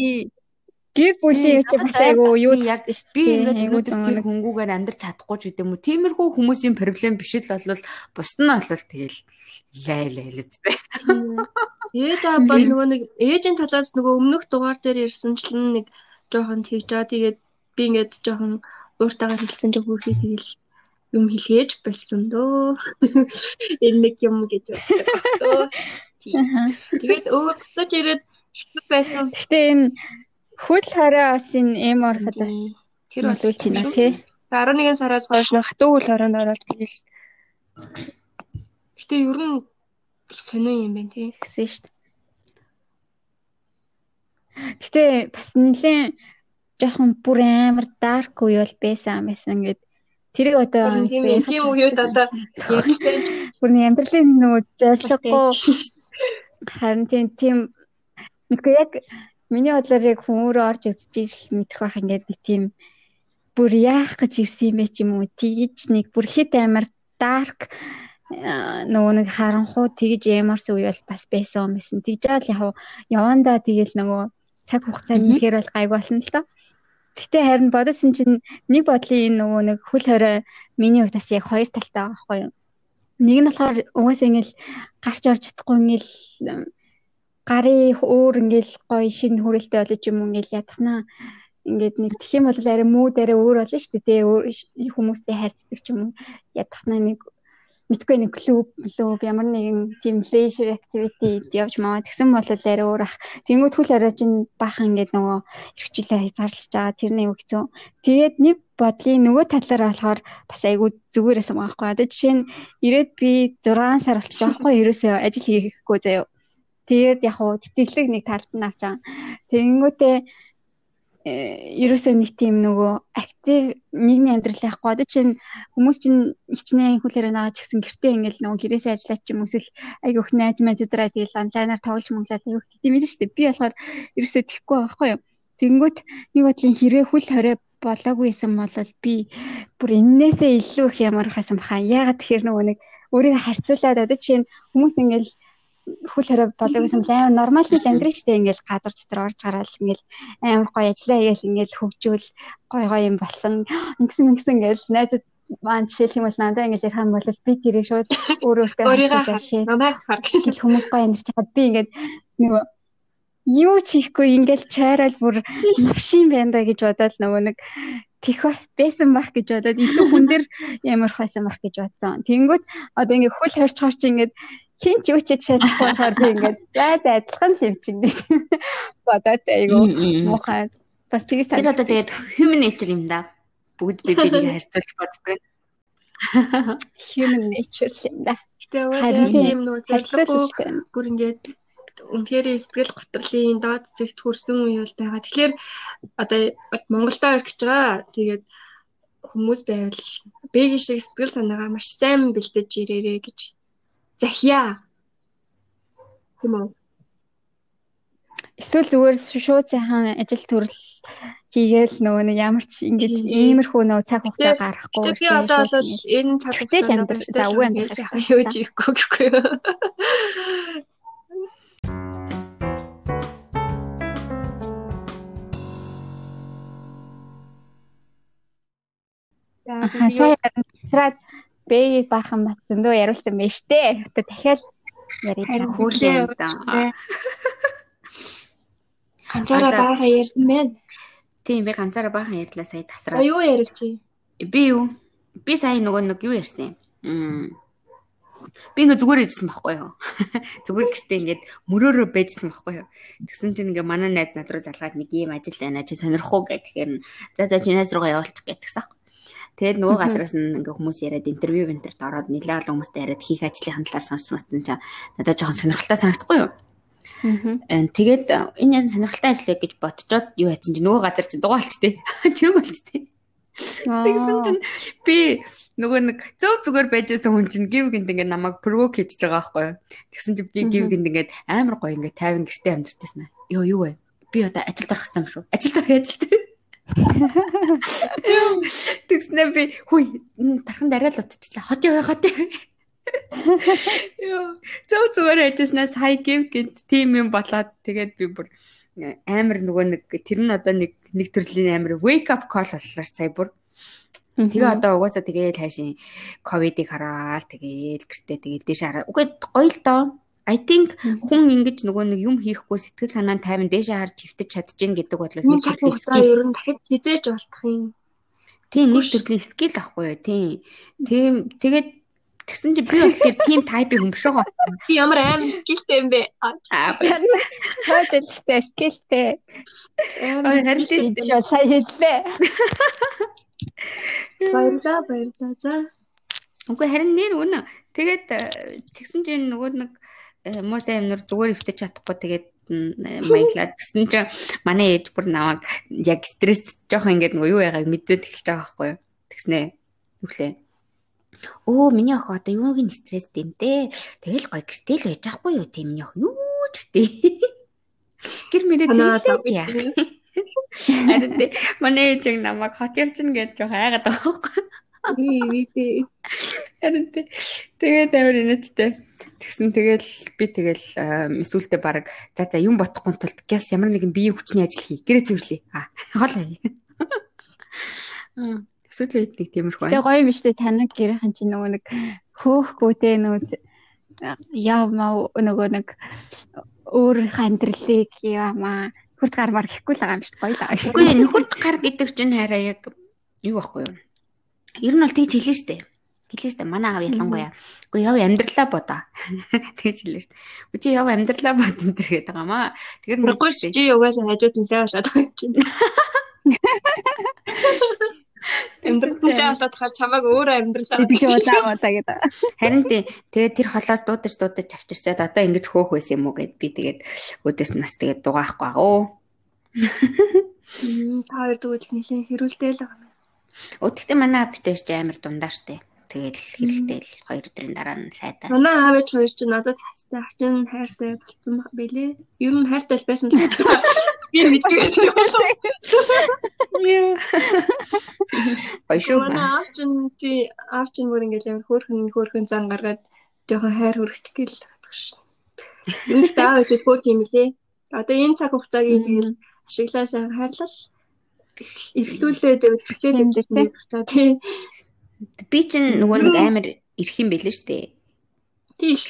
гэр бүлийн юм бас айгу юу яг би ингээд өнөөдөр тэр хөнгүүгээр амьдрч чадахгүй ч гэдэг юм уу. Тиймэрхүү хүмүүсийн проблем биш л болвол бусд нь болвол тэгэл лай лай л зү. Ээж аа бол нөгөө нэг ээжийн талаас нөгөө өмнөх дугаар дээр ирсэнчлэн нэг жоохон тэгж байгаа. Тэгээд би ингээд жоохон ууртаагаар хэлсэн чинь бүрхий тэгэл юм хэлээж болсон дөө. Энэ нэг юм гэж боддог дөө. Тэгээд өөртөө ч ирээд хэцүү байсан. Гэтэ энэ хөл хараа бас энэ эм ороход бас тэр болвол чинь тий. 11 сараас хойш нэг хатуу хөл хараад ороод тэгэл. Гэтэ ер нь сонио юм байна тий. Гэсэн шүү дээ. Гэтэ бас нэлээд жоохон бүр амар dark үе бол байсан байсан ингээд тэрийг одоо тийм үеуд одоо ярьжтэй бүр амьдралын нөгөө зорилгогүй харин тийм тийм. Мэдгүй яг миний бодлоор яг өөрөө орж үзэж мэдэх байх ингээд нэг тийм бүр яах гэж ирсэн юм бэ ч юм уу? Тэгж нэг бүр хит амар dark нөгөө нэг харанхуу тэгж ямарсан үе бол бас байсан юм байсан. Тэгж яал яг явандаа тэгэл нөгөө цаг хугацаа нэлэхээр бол гайг болсон л доо. Гэтэ харин бодсон чинь нэг бодлын энэ нөгөө нэг хөл хорой миний хувьд бас яг хоёр талтай байгаа байхгүй юу? Нэг нь болохоор угаасаа ингээл гарч орж чадахгүй ингээл гарын өөр ингээл гоё шинэ хүрээлтэй болож юм ингээл ядахнаа ингээд нэг тэх юм бол арай муу дараа өөр болно шүү дээ. Хүмүүстэй харьцдаг ч юм уу ядахнаа нэг мэдгүй нэг клуб клуб ямар нэгэн тийм leisure activity явж маа тэгсэн бол арай өөр ах. Тэнгүүд хөл орой чинь баахан ингээд нөгөө эргчлээ хязгаарлаж байгаа тэрний өгцөн. Тэгээд нэг бодлын нөгөө талаар болохоор бас айгүй зүгээрээс юм аахгүй. Одоо жишээ нь ирээд би 6 сар болчих жоохгүй ерөөсөө ажил хийхгүй заяа. Тэгээд яг хуу тэтгэлэг нэг талд нь авч байгаа. Тэнгүүтээ ерөөсөө нэг тийм нөгөө актив нийгмийн амьдрал яахгүй. Одоо чинь хүмүүс чинь хичнээн хүлээрээ нагаа ч гэсэн гэртээ ингээл нөгөө гэрээсээ ажиллаад ч юм эсвэл айгүйх найз мэдудраа тэгэл онлайнаар тоглож мөнгөлаад айгүйх тийм ээ шүү дээ. Би болохоор ерөөсөө тэхгүй байхгүй юу. Тэнгүүт нэг бодлын хэрэг хүл хорой болоогүйсэн бол би бүр эннээсээ илүү их ямар хасан баха. Яагаад тэгэхээр нөгөө нэг өөрийгөө харьцуулаад одоо чинь хүмүүс ингээл хөл хорой болоог юм амар нормал л амьдрэх штэ ингээл гадар дотор орж гараал ингээл амар гоё ажиллаа хийгээл ингээл хөгжөөл гоё гоё юм болсон. Ингэсэн ингэсэн ингээл найзад маань жишээлх юм бол надад ингээл ярих юм бол би тэрийг шууд өөр өөртөө намайг хар гэл хүмүүс гоё амьдарч хаад би ингээд нөгөө юу ч хийхгүй ингээл чайрал бүр навшин байна да гэж бодоод нөгөө нэг тэх байсан байх гэж бодоод илүү хүн дээр ямар хайсан байх гэж бодсон. Тэнгүүт одоо ингээ хөл хорч хорч ингээд хин ч юу ч чадахгүй болохоор би ингээд зайд адилхан гэж бодоод айгу муухай. Бас тэгж тэр одоо тэгээд human nature юм да. Бүгд би бинийг харьцуулж боддог. Human nature юм да. Уусаа юм нөө харьцуулахгүй бүр ингээд үнэхээр сэтгэл готрлын доод зэгт хүрсэн үе бол байгаа. Тэгэхээр одоо Монголдо гэж байгаа. Тэгээд хүмүүс байвал бэгийн шиг сэтгэл санаагаа маш сайн бэлдэж ирээрээ гэж захиа. Үү? Эсвэл зүгээр шууд сайхан ажил төрөл хийгээл нөгөө нэг ямар ч ингэж иймэрхүү нөгөө цаг хугацаа гаргахгүй. Би одоо бол энэ цаг хугацаанд амьдрах за үгүй амьдрах юу жихгүй гэхгүй юу. Сая бэгийг баахан бат зөндөө яриулсан байна штэ. Одоо дахиад ярих хүлээ да. Ганцаараа баахан ярьсан байна. Тийм би ганцаараа баахан ярьлаа сая тасраа. Юу ярьв чи? Би юу? Би сая нөгөө нэг юу ярьсан юм? Би ингээ зүгээр ээжсэн байхгүй юу. Зүгээр гэртээ ингээд мөрөөрөө байжсан байхгүй юу. Тэгсэн чинь ингээ манай найз над руу залгаад нэг юм ажил байна чи сонирх уу гэх тэгэхээр за за чи найз руугаа явуулчих гэдгсэн. Тэгээд нөгөө газраас нь ингээ хүмүүс яриад интервью вентерт ороод нэлээ олон хүмүүстэй яриад хийх ажлын талаар сонсч мастан чаа надад жоохон сонирхолтой санагдахгүй юу? Аа тэгээд энэ яасан сонирхолтой ажил гэж бодцоод юу хайцсан чи нөгөө газар чи дугаалч тээ. Чиг болч тээ. Тэгсэн чинь би нөгөө нэг зөв зүгээр байжсэн хүн чинь гів гинт ингээд намайг провок хийж байгаа байхгүй юу. Тэгсэн чинь би гів гинт ингээд амар гоё ингээд 50 гэртээ амьдарч байсан. Йоо юу вэ? Би одоо ажилд орох хэрэгтэй юм шүү. Ажилд орох ажилд. Тэгснэ би хүй тархан дараа л утчихлаа. Хот яа хот. Йоо зөв зүгээр ажилласнаас хай гів гинт тим юм болоод тэгээд би бүр амар нөгөө нэг тэр нь одоо нэг нэг төрлийн амар wake up call боллоо сая бүр. Тэгээ одоо угаасаа тэгээл хайшин ковидыг хараад тэгээл гэртээ тэгээл дэш хараа. Үгүй гоё л доо. I think хүн ингэж нөгөө нэг юм хийхгүй сэтгэл санаа нь тайван дээшээ харж хөвтөж чадчихээн гэдэг бодлоо хийж чадсан. Ер нь дахиж хизээж болтох юм. Тийм нэг төрлийн скил ахгүй юу? Тийм. Тийм тэгээд Тэгсэн чи би болохоор team type-ийн хүн биш байгаа. Би ямар амар skillтэй юм бэ? Аа. Хөөжөлтэй skillтэй. Амар харин тийм сая хэллээ. Баярлаа, баярлаа. За. Үгүй харин нэр үнэ. Тэгээд э, тэгсэн чинь нөгөө нэг э, муу сайн юмнууд зүгээр өвтөж чадахгүй тэгээд маяглаад гэсэн чинь манай ээж бүр намайг яг стресс жоох ингээд нөгөө юу яагааг мэдээд эхэлж байгаа байхгүй юу. Тэгснэ. Нүглээ Өө миний охин одоо юуг нь стресстэй юм те. Тэгэл гой гэртэл байж байхгүй юу те миний охин юу ч те. Гэр мөрөө зэглээ яах. Харин манай ээж намайг хот явчихна гэж жоо хайгаад байгаа байхгүй. Ээ витэй. Харин тэгээд амар инээдтэй. Тэгсэн тэгэл би тэгэл эсвэл баг за за юм бодохгүй тулд гэс ямар нэгэн биеийн хүчний ажил хий. Гэрээ цэвэрлэе. Аа хол. Аа Эсвэл нэг тиймэрхүү. Тэгээ гоё юм штэ таныг гэрийнхэн чинь нөгөө нэг хөөхгүй те нөгөө яамаа нөгөө нэг өөр хандралыг яамаа нөхөрт гар мар гэхгүй л байгаа юм шүү гоё л байгаа. Үгүй нөхөрт гар гэдэг чинь хараа яг юу байхгүй юу? Ер нь бол тэгж хэлэн штэ. Хэлэн штэ манай аав ялангуяа. Үгүй яв амьдралаа бодоо. Тэгж хэлэн штэ. Үгүй чи яв амьдралаа бод энэ төр гэдэг юм аа. Тэгэхээр нүггүй чи угаасаа хажууд нэлээ болоод байгаа юм чинь. Амьдралаа болоод хар чамайг өөрөө амьдралаа би удаа удаа гэдэг. Харин тий тэгээд тэр холоос дуудаж дуудаж авчирчаад одоо ингэж хөөх байсан юм уу гэд би тэгээд өдөөс нас тэгээд дугаахгүй аа. Та хоёр тэгвэл нэлийн хэрүүлтэй л байгаа юм. Өдөртөө манай аптэй ч амар дундаа штэ. Тэгэл хэрэгтэй л хоёр өдрийн дараа нь сайдаа. Манай аав ээж хоёр ч надад хайртай, хачин хайртай болсон байлээ. Ер нь хайртай л байсан л би мэдгүй байсан. Яа. Баяшгүй. Манай аав чинь би аав чинь бүр ингээл амар хөөрхөн хөөрхөн зан гаргаад жоохон хайр хүрэх гээл гадаг шин. Энд таав ээж хөөх юм лээ. Одоо энэ цаг хугацааг тэгэл ашиглаа сайн хайрлал эрхлүүлээд бэлээл хэмжээтэй. Тийм Би чинь нөгөө нэг амар ирэх юм бэлэн штэ. Тийш.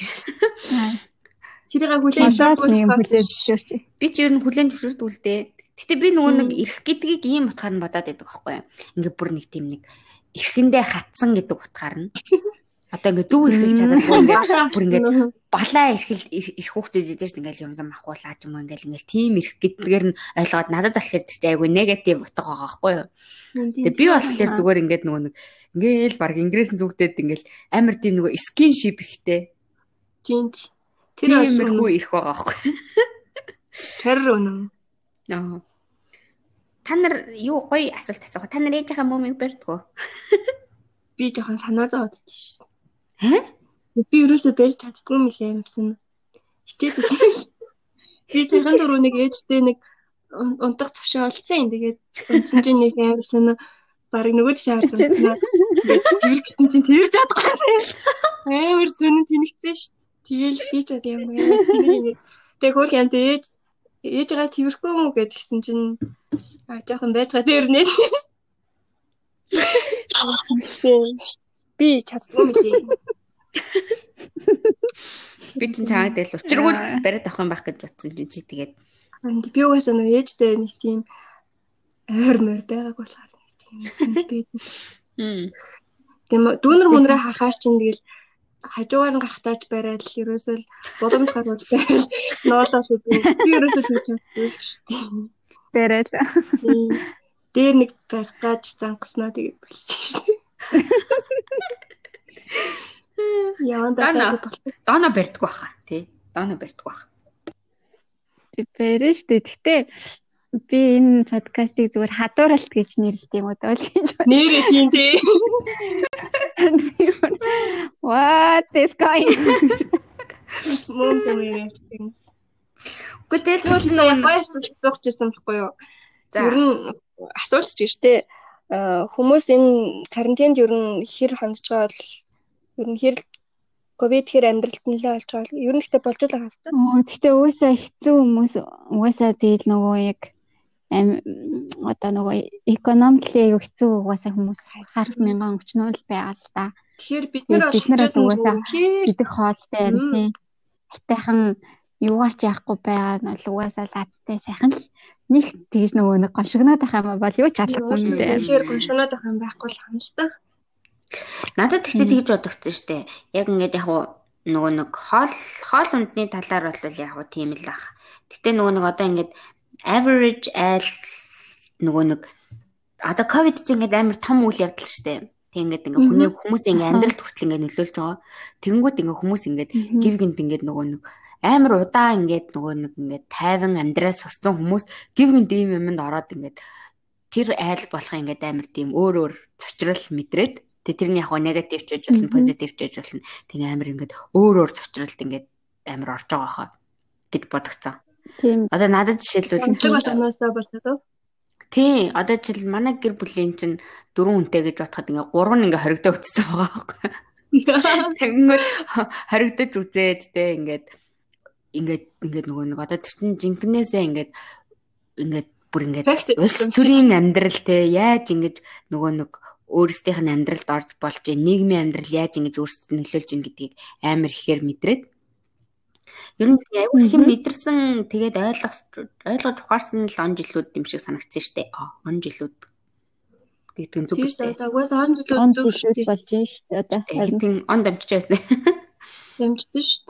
Тэрийг хүлээн зөвшөөрч. Би ч ер нь хүлээн зөвшөөрдүүлдээ. Гэтэ би нөгөө нэг ирэх гэдгийг ийм утгаар нь бодоод байдаг байхгүй юу? Ингээ бүр нэг тийм нэг ирэхэндээ хатсан гэдэг утгаар нь. Одоо ингээ зөв эрхэлж чадахгүй ингээ бүр ингээ балаа эрхэл эрх хүүхдүүд эдээс ингээл юм зам ахуулаад юм ингээл ингээл тим эрх гэдгээр нь ойлгоод надад болохоор тэр чинь айгүй негатив утга байгаа байхгүй юу. Тэгээ би болохоор зүгээр ингээд нөгөө нэг ингээл баг ингээс зүгдээд ингээл амар тийм нөгөө скиншип ихтэй. Тийм. Тэр иймэрхүү ирэх байгаа байхгүй. Тэр үнэн. Аа. Та нар юу гоё асуулт асуух. Та нар ээжийнхаа мөмийг барьдгоо. Би жоохон санаа зовоод тийш. Хэ? Би ерөөсөө барьж чаддгүй юм лээ юмсан. Хичээд би цагаан дөрөв нэг ээжтэй нэг унтах цавшаа олцсон. Тэгээд унтсан чинь нэг амар санаа барыг нөгөө тийш харж байна. Тэр гэсэн чинь тэрж чадахгүй. Амар сонин тэнэгцсэн ш. Тэгэл би ч одоо юм. Тэгээ хөр юм ээж ээжгаа тэрхгүй юм уу гэдгсэн чинь а жоохон байжгаа дээр нэ. Би чаддгүй юм лээ. Би ч чамайг дээл учиргүй бариад авах юм байх гэж бодсон чи чи тэгээд би угаасаа нөө ээжтэй нэг тийм ойр морь байгааг болохоор нэг тийм би. Хм. Тэм дүүнер мөнрөө харахаар чинь тэгэл хажуугаар нь гарахтаач барайл ерөөсөө л боломж гарвал барайл ноолоо хийдэг. Би ерөөсөө хийж чаддаг шүү дээ. Барайл. Дээр нэг гарах гаж зангаснаа тэгээд болсон шүү дээ. Яан даа дона барьдаг баха тий. Дона барьдаг. Тэг барина шүү дээ. Гэтэ би энэ подкастыг зүгээр хадууралт гэж нэрлэдэг юм уу гэж байна. Нэрээ тийм тий. What is going? Мөн тэмээ. Гэхдээ тэгэл нүүл гоё зогсчихсан байхгүй юу? Ер нь асуулт ч гэжтэй хүмүүс энэ карантинд ер нь хэр хандж байгаа бол ер нь хэр ковид хэр амьдралд нөлөө олж байгаа ер нь ихтэй болж байгаа хэвээр. Оо гэхдээ уусаа хэцүү хүмүүс уусаа тэгэл нөгөө яг одоо нөгөө экономикли хэцүү угаасаа хүмүүс харах мянган өчнөл байгаа л да. Тэгэхээр бид нар угаасаа идэх хоолтой юм тийм. Хайтайхан юугаар ч яахгүй байгаа нь бол угаасаа лаацтай сайхан л нэг тэгж нөгөө нэг гоншигноод ах юм бол юу ч алахгүй юм дээ. Тэгэхээр гоншигноод ах юм байхгүй л та. Надад тэгтээ тэгж бодогцсон шүү дээ. Яг ингээд яг нөгөө нэг хоол хоол ундны талаар бол яг уу тийм л ах. Гэтэ нөгөө нэг одоо ингээд average айл нөгөө нэг одоо ковид чинь ингээд амар том үйл явдал шүү дээ. Тэг ингээд ингээ хүний хүмүүсийн ингээ амьдралд хүртэл ингээ нөлөөлж байгаа. Тэнгүүд ингээ хүмүүс ингээд гів гинт ингээд нөгөө нэг амар удаа ингээд нөгөө нэг ингээд тайван амьдраас сурсан хүмүүс гів гинт ийм юмд ороод ингээд тэр айл болох ингээд амар тийм өөр өөр цочрол мэдрээд тэг тэрний яг негатив ч байж болно позитив ч байж болно. Тэг амар ингээд өөр өөр цочролд ингээд амар орж байгаа хаа гэж бодогцсон. Тийм. Одоо надад жишээлбэл тэг болоноосоо болоо. Тий, одоо жишээл манай гэр бүлийн чинь дөрвөн хүнтэй гэж бодоход ингээ гурав нь ингээ хоригдоо өтсөн байгаа байхгүй. Тэгэнгүүт хоригдож үзээд те ингээд ингээд ингээд нөгөө нэг одоо тэр чинь жинкнээсээ ингээд ингээд бүр ингээд улс төрийн амьдрал те яаж ингэж нөгөө нэг өөрсдийнх нь амьдралд орж болж нийгмийн амьдрал яаж ингэж өөрсдөд нөлөөлж ийн гэдгийг амар ихээр мэдрээд ер нь аягүй их мэдэрсэн тэгээд ойлгож ойлгож ухаарсан л он жилүүд юм шиг санагдсан шүү дээ. Он жилүүд гэдэг нь зүг шүү дээ. Тэгээд угаас он жилүүд зүг шүү дээ болж шүү дээ. Одоо харин он дамжиж байсан. Дамждаг шүү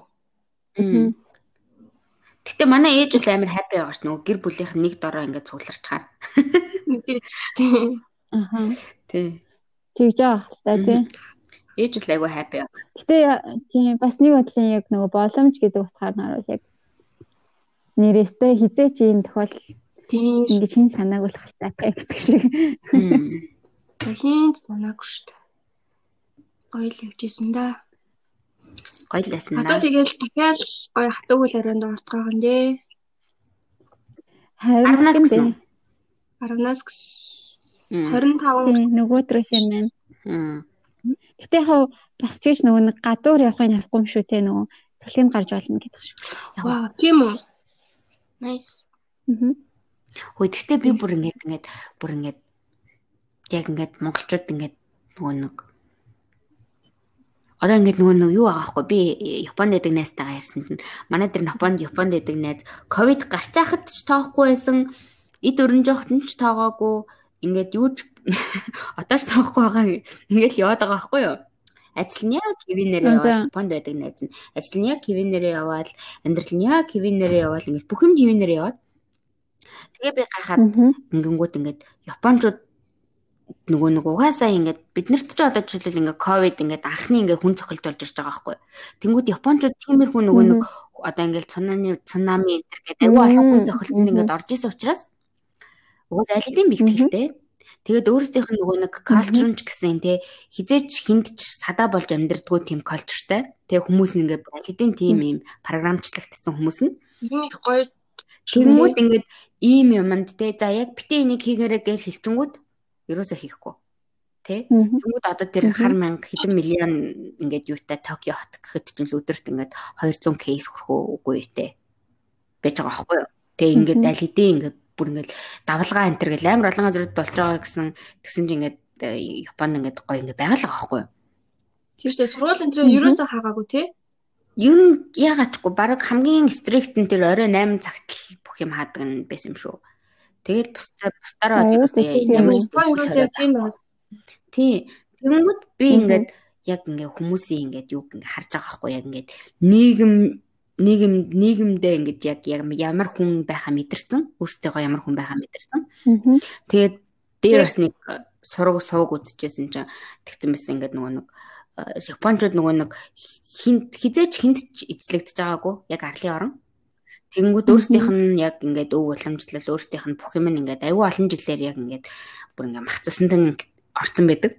дээ. Гэтэ манай ээж бол амар хаппи байгаа ш нөгөө гэр бүлийнх нь нэг дороо ингээд цугларчаар. Мэдэрч шүү. Аха. Тий. Тэгж байгаа хэл та тий. Ээж бол айгүй хаппи. Гэтэ тийм бас нэг бодлын яг нөгөө боломж гэдэг утгаар нь харуул яг нэрээстэй хизээ чи энэ тохиол тийм ингэж хин санааг болох талтай гэдэг шиг. Хин санаагүй шүү дээ. Гоё л явжсэн да. Гоё л байсан да. Одоо тэгэл дахиад гоё хатуугүй л орж байгаа юм дээ. Харин дээ. 10-аас 25 нөгөө өдрөөс юм байна. Гэтэ яг бас тийч нөгөө нэг гадуур явахыг авахгүй юм шүү те нөгөө цалинд гарч болно гэдэг шүү. Яа, тийм үү. Nice. Мм. Хөөе гэхдээ би бүр ингэж ингэж бүр ингэж яг ингэж монголчууд ингэж нөгөө нэг Одоо ингээд нөгөө нэг юу байгаа хгүй би Японд байдаг найзтайгаа ярьсанд нь манай дээр Японд Японд байдаг найз ковид гарч байхад ч тоохгүй байсан эд өрн жоохт нь ч тоогоогүй ингээд юу ч одоо ч тоохгүй байгаа ингээд л яваад байгаа хгүй юу? Ажил нь яг кивинээр яваад Японд байдаг найз нь ажил нь яг кивинээр яваад амьдрал нь яг кивинээр яваад ингээд бүх юм кивинээр яваад. Тэгээ би гайхаад ингэнгүүт ингээд Япончууд нөгөө нэг угаасаа ингээд бид нарт ч одоо жишээлбэл ингээд ковид ингээд анхны ингээд хүн цохилт болж ирж байгаа байхгүй. Тэнгүүд японочууд тиймэрхүү нөгөө нэг одоо ингээд цунами цунами гэдэг аюу олон хүн цохилтонд ингээд орж исэн учраас угаас аль хэдийн бэлтгэлтэй. Тэгээд өөрсдийнх нь нөгөө нэг калчр ч гэсэн те хизээч хинд ч садаа болж амьдрдггүй тийм калчртай. Тэгээ хүмүүс нь ингээд аль хэдийн тийм юм програмчлагдсан хүмүүс нь. Энэ гоё Тэнгүүд ингээд ийм юмд те за яг битээ энийг хийгээрэй гэж хэлчингүүд ерөөсөө хийхгүй. Тэ? Тэнгүүд одоо тэр хар мянга хэдэн миллион ингээд юутай Токио хот гэхэд чинь л өдөрт ингээд 200 кейс хүрхөө үгүй юутэй. Бэж байгаа байхгүй юу? Тэ ингээд аль хэдийн ингээд бүр ингээд давлгаа энэ төр гэл амар олон газрууд болж байгаа гэсэн тэгсэн чинь ингээд э, Японд ингээд гоё ингээд байгаа л байгаа байхгүй юу? Тэр чинь сургууль энэ төр ерөөсөө хаагаагүй тий? Ер нь яагаачгүй баг хамгийн стрикт нь тэр орой 8 цагт л бүх юм хаадаг нь байсан юм шүү. Тэгээд бусдаа бусдаараа ямар ч тийм байна. Тий. Тэгэнгүүт би ингээд яг ингээ хүмүүсийн ингээд юу ингээ харж байгаа байхгүй яг ингээд нийгэм нийгэм нийгэмдээ ингээд яг ямар хүн байхаа мэдэрсэн өөртөөгөө ямар хүн байхаа мэдэрсэн. Тэгээд дээр бас нэг сураг сууг үзчихсэн чинь тэгсэн байсан ингээд нөгөө нэг Япончууд нөгөө нэг хинт хизээч хинт эзлэгдэж байгаагүй яг арлын орон. Тэгэнгүүт өөрсдийнх нь яг ингээд өв уламжлал өөрсдийнх нь бүх юм ингээд аюу олон жилээр яг ингээд бүр ингээд мах цусантай орцсон байдаг.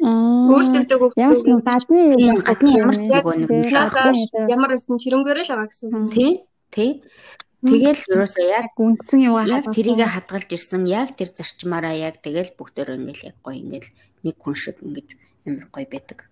Өөрсдөө өгсөн. Гадны гадны ямар ч нөгөө нэг ямар байсан чирэнгээрээ л байгаа гэсэн. Тий. Тий. Тэгэл ерөөсөө яг үндсэн юу яг тэрийгэ хадгалж ирсэн яг тэр зарчмаараа яг тэгэл бүгдөө ингээл яг гоё ингээл нэг хүн шиг ингэж амар гоё байдаг.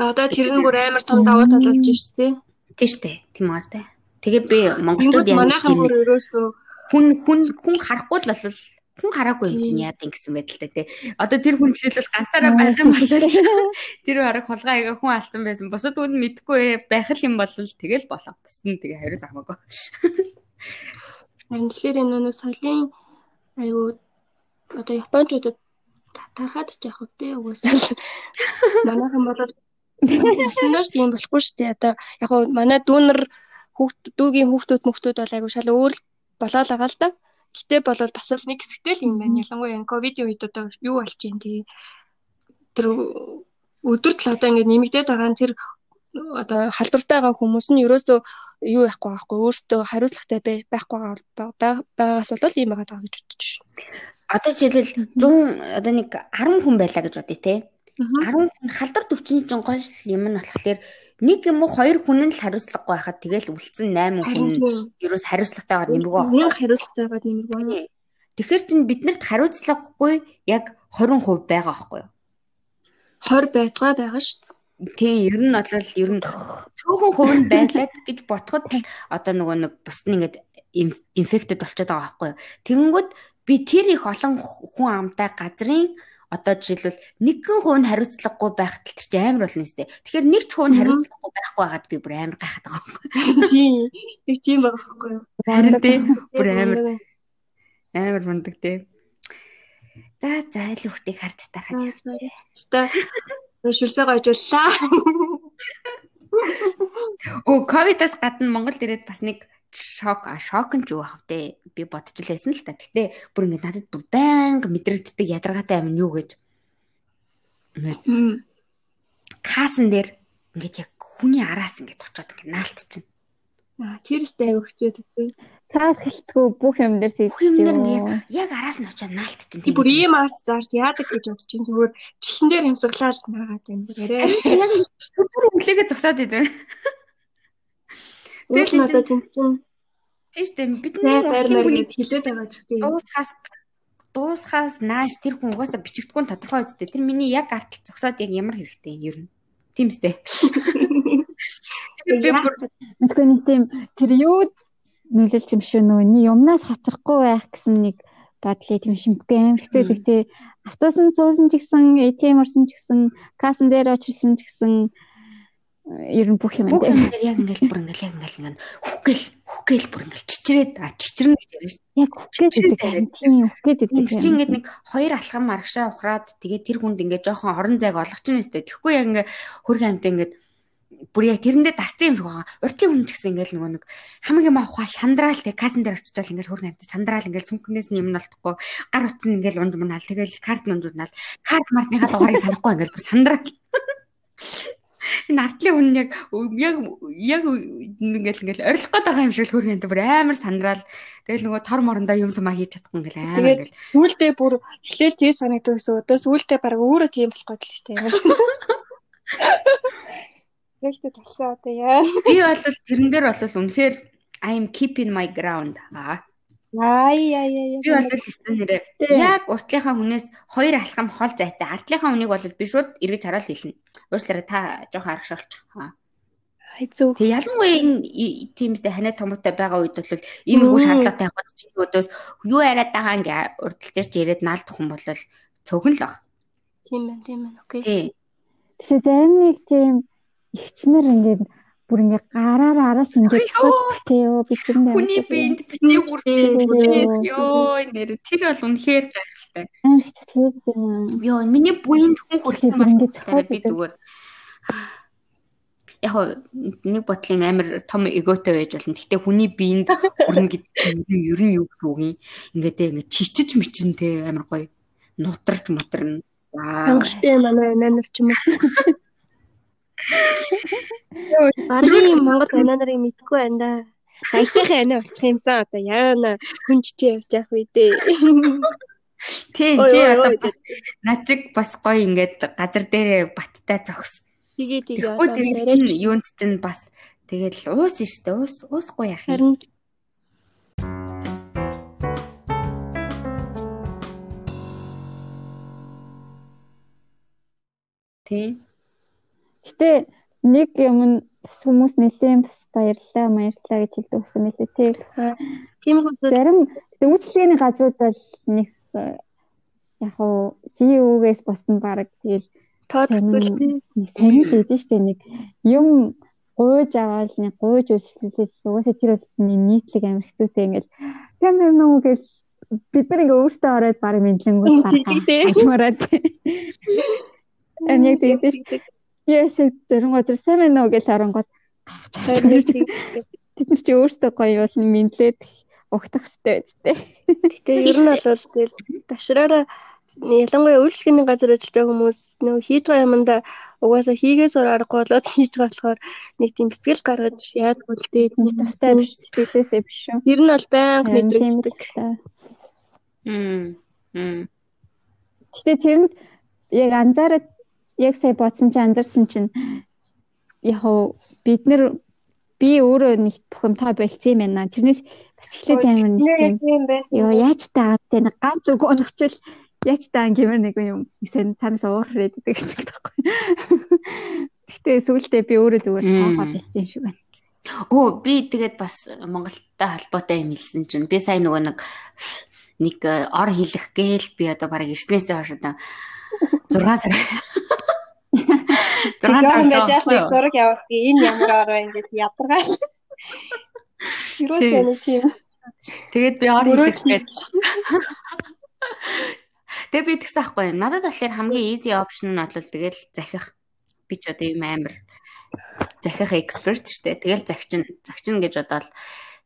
За одоо тэр нь бүр амар том даваа тал болж шүү дээ. Тийм шүү дээ. Тийм аа дээ. Тэгээ би монголчууд яг манайхан бүр ерөөсөө хүн хүн хүн харахгүй л бол хүн хараагүй юм чинь яад ингэсэн байдал та тий. Одоо тэр хүн жишээлбэл ганцаараа байх юм бол тэр арга хулгай аяга хүн алдсан байсан. Бусад үн мэдгүй байх юм бол тэгэл болоо. Бусд нь тэгээ хариус хамаагүй. Харин тэгэхээр энэ нөө соёлын айгуу одоо японочдод татархаад ч яах вэ угаасаа манайхан бол Яснаас тийм болохгүй шүү дээ. Одоо яг гоо манай дүүнер хүүхд дүүгийн хүүхдүүд мөхтүүд бол айгу шал өөр болоод байгаа л да. Гэтэ болол бас л нэг хэсэгтэй л юм байна. Ялангуяа энэ ковидын үед одоо юу болж юм тий. Тэр өдөрт л одоо ингэ нэмэгдээд байгаа нь тэр одоо халдвартай байгаа хүмүүс нь ерөөсөө юу яахгүй байхгүй өөртөө хариуцлагатай байхгүй байгаас бол ийм байгаа гэж бодож байна. Одоо жишээлбэл 100 одоо нэг 10 хүн байлаа гэж бодъё те. 10 хүн халдвар төвчний чинь гол юм нь болохоор нэг юм уу хоёр хүн нь л хариуцлагагүй байхад тэгэл үлдсэн 8 хүн ерөөс хариуцлагатайгаар нэмэргүй байх. Нэг хариуцлагатайгаар нэмэргүй. Тэгэхээр чинь биднэрт хариуцлагагүй яг 20% байгаа байхгүй юу? 20 байдгаа байгаа шүү дээ. Тийм, ер нь бол ер нь цөөхөн хувь нь байлаа гэж ботход одоо нөгөө нэг бус нь ингээд инфектэд болчиход байгаа байхгүй юу. Тэгэнгүүт би тэр их олон хүн амтай газрын одоо жишээлбэл нэгэн хувь нь хариуцлагагүй байх тал чи амар болно сте. Тэгэхээр нэг ч хувь нь хариуцлагагүй байхгүй байгаад би бүр амар гайхаад байгаа байхгүй. Тийм. Нэг тийм байгаа байхгүй юу? Харин тий бүр амар амар мундаг тий. За за айл хүүхдийг харж тарахад явтаа. Өстой шүрсээ гойжлаа. Оо ковидас гадна Монголд ирээд бас нэг шок а шок нь ч юу ах вэ? Би бодож л байсан л та. Гэтэ бүр ингэ надад бүр байнга мэдрэгддэг ядаргаатай юм юу гэж. Ингээд каасан дээр ингээд яг хүний араас ингээд очиод ингээд наалтчихна. Аа тэрстэй аяг өгчөөд Каас хэлтгүү бүх юм дээр тэгчихсэн. Яг араас нь очиод наалтчихна. Тийм бүр ийм арт заарт яадаг гэж бодож чинь зүгээр чихэн дээр юмсгалаад наагаад юм бэрээ. Яг бүр өглөөгээ зогсоод идэв. Тэгэл тийм чинь Тийм шүү дээ. Бидний уртын хүний хилээд байгаа ч тийм. Дуусхаас дуусхаас нааш тэр хүн угаасаа бичигдэхгүй нь тодорхой үстэй. Тэр миний яг артал зогсоод яг ямар хэрэгтэй ер нь. Тийм үстэй. Би бүр мэдгүй нэг тийм тэр юу нөлөөлч юм шүү нөө юмнаас хацрахгүй байх гэсэн нэг бодлоо тийм шимтгэ амар хэцүүдэг тий. Автобусанд суусан ч гэсэн, ATM орсон ч гэсэн, кассан дээр очирсан ч гэсэн ер нь бүх юм энэ. Бүх юм дээр яг ингээл бүр ингээл яг ингээл ингээл хүхгээл хүхгээл бүр ингээл чичрээд а чичрэн гэж ярьж. Яг хүхгээд тийм хүхгээд тийм. Чи ингээд нэг хоёр алхам аргашаа ухраад тэгээд тэр хүнд ингээд жоохон орон зайг олгож чинь өстэй. Тэгэхгүй яг ингээд хөргөн амтаа ингээд бүр яг тэрэндээ дассан юм шиг байгаа. Уртлын хүн ч гэсэн ингээл нөгөө нэг хамгийн юм авахаа сандраал тэг касн дээр очичаал ингээл хөргөн амтаа сандраал ингээл цүнхнээс нь юм нь олдохгүй гар утсан ингээл унж мунаал тэгэл карт унж мунаал карт мартныхаа дугаарыг санахгүй ингээл бүр сандраал Энэ артлын хүн яг яг яг ингээл ингээл орилох гээд байгаа юм шиг хөргөнд бүр амар сандрал. Тэгэл нөгөө тор морондоо юм сумаа хийж чадахгүй ингээл амар ингээл. Сүүлдээ бүр эхлээл тийм санагддаг гэсэн. Одоо сүүлдээ баг өөрөө тийм болох гээд л дээ. Тэгтээ талсаа одоо яа. Би бол тэрэн дээр бол үнэхээр I am keeping my ground аа. Ай яа яа. Би бол тест нэрээ яг уртлынхаа хүнээс хоёр алхам хол зайтай. Ардлынхаа хүнийг бол би шууд эргэж хараад хэлнэ. Уучлаарай та жоохон аргашуулчих. Ай зөв. Тэг ялангуяа энэ тиймдээ ханаа томоотой байгаа үед бол иймэрхүү шаардлагатай хад чи өдөөс юу яриад байгаа ингээ урдл дээр чи яриад наалдах хүн бол цөөхөн л баг. Тийм байна, тийм байна. Окей. Тий. Тэгэхээр зарим нэг тийм ихчнэр ингээд бүр ингээ гараараа араас ингээ тээ ёо би тэрэнд хүний биед битгий хүртэл ёо нэр тэр бол үнэхээр гайхалтай. Аа тэр аа. Ёо миний буйнд хүн хүртэл болохоор би зүгээр яг нэг бодлын амар том эготой байж болно. Гэхдээ хүний биед хүрнэ гэдэг нь ер нь юу гэх үг юм. Ингээд ингээд чичиж мичин те амар гоё. Нутарч мутарна. Ваа. Ангаштай манай нанар ч юм уу. Барны Монгол анаа нарыг мэдгүй байна да. Саятайхан анаа болчих юмсан одоо яана хүнчтэй явж явах үү дээ. Тийм чи одоо бас начиг бас гоё ингээд газар дээрээ баттай зогс. Тэгээ тэгээ одоо тэгээд юунд чинь бас тэгэл уус нь штэ уус уусгүй яах юм. Тийм. Гэтэ нэг юм нь бас хүмүүс нэлээд бас баярлаа баярлаа гэж хэлдэг ус нэлээд тий. Тийм үү. Зарим үйлчлэгээний газрууд бол нэг э, яг уу CEO-гээс босна баг тэгэл тоодгүй сайн л өгдөн штэ нэг юм гуйж аваад нэг гуйж үйлчлүүлээс угаасаа тэр бол нийтлэг амир хэцүүтэй ингээл тийм нүү гэл бид нар ингээ өөртөө ороод баг мэдлэнгүүд гаргаж мараад. Энийг тэгдэж штэ Яс зэрэн өдөр сайн байна уу гэж харангууд тэд нар чи өөртөө гоё бол мэдлээд угтах хэрэгтэй байдтэй. Гэтэ ер нь бол тэгэл ташраараа ялангуяа үйлчлэгээний газар ажиллаж байгаа хүмүүс нөө хийж байгаа юмдаа угаасаа хийгээс ор аргагүй болоод хийж байгаа болохоор нэг тийм сэтгэл гаргаж яадгүй л дээ тийм дуртай биш сэтгэлээсээ биш шүү. Ер нь бол байнга мэдрэгддэг. Мм. Мм. Гэтэ тэрэнд яг анзаараад яг сая бодсон чи анзарсан чинь яг бид нар би өөрөө нэг бухимдаа болцсон юм байна. Тэрнээс бас эхлээд амар нэг юм. Йоо яаж таа тэ нэг ганц үг унахчил яаж таа гэмээр нэг юм сэн цанаас уурах гэдэг юм таахгүй. Гэтэ сүүлдээ би өөрөө зүгээр таахаа болцсон юм шиг байна. Оо би тэгээд бас Монголтай холбоотой юм хэлсэн чинь би сая нөгөө нэг нэг ор хэлэх гээл би одоо бараг ирснээсээ хойш одоо 6 сар 6 сар яг зураг явах энэ ямар ороо ингэж ядаргаа. Юуруу тийм. Тэгээд би ор хэлэхэд Тэгээ би тэгсэн аахгүй. Надад болохоор хамгийн easy option нь бол тэгэл захих. Би ч одоо юм амар захих эксперт штэ. Тэгэл захчин захчин гэж бодоод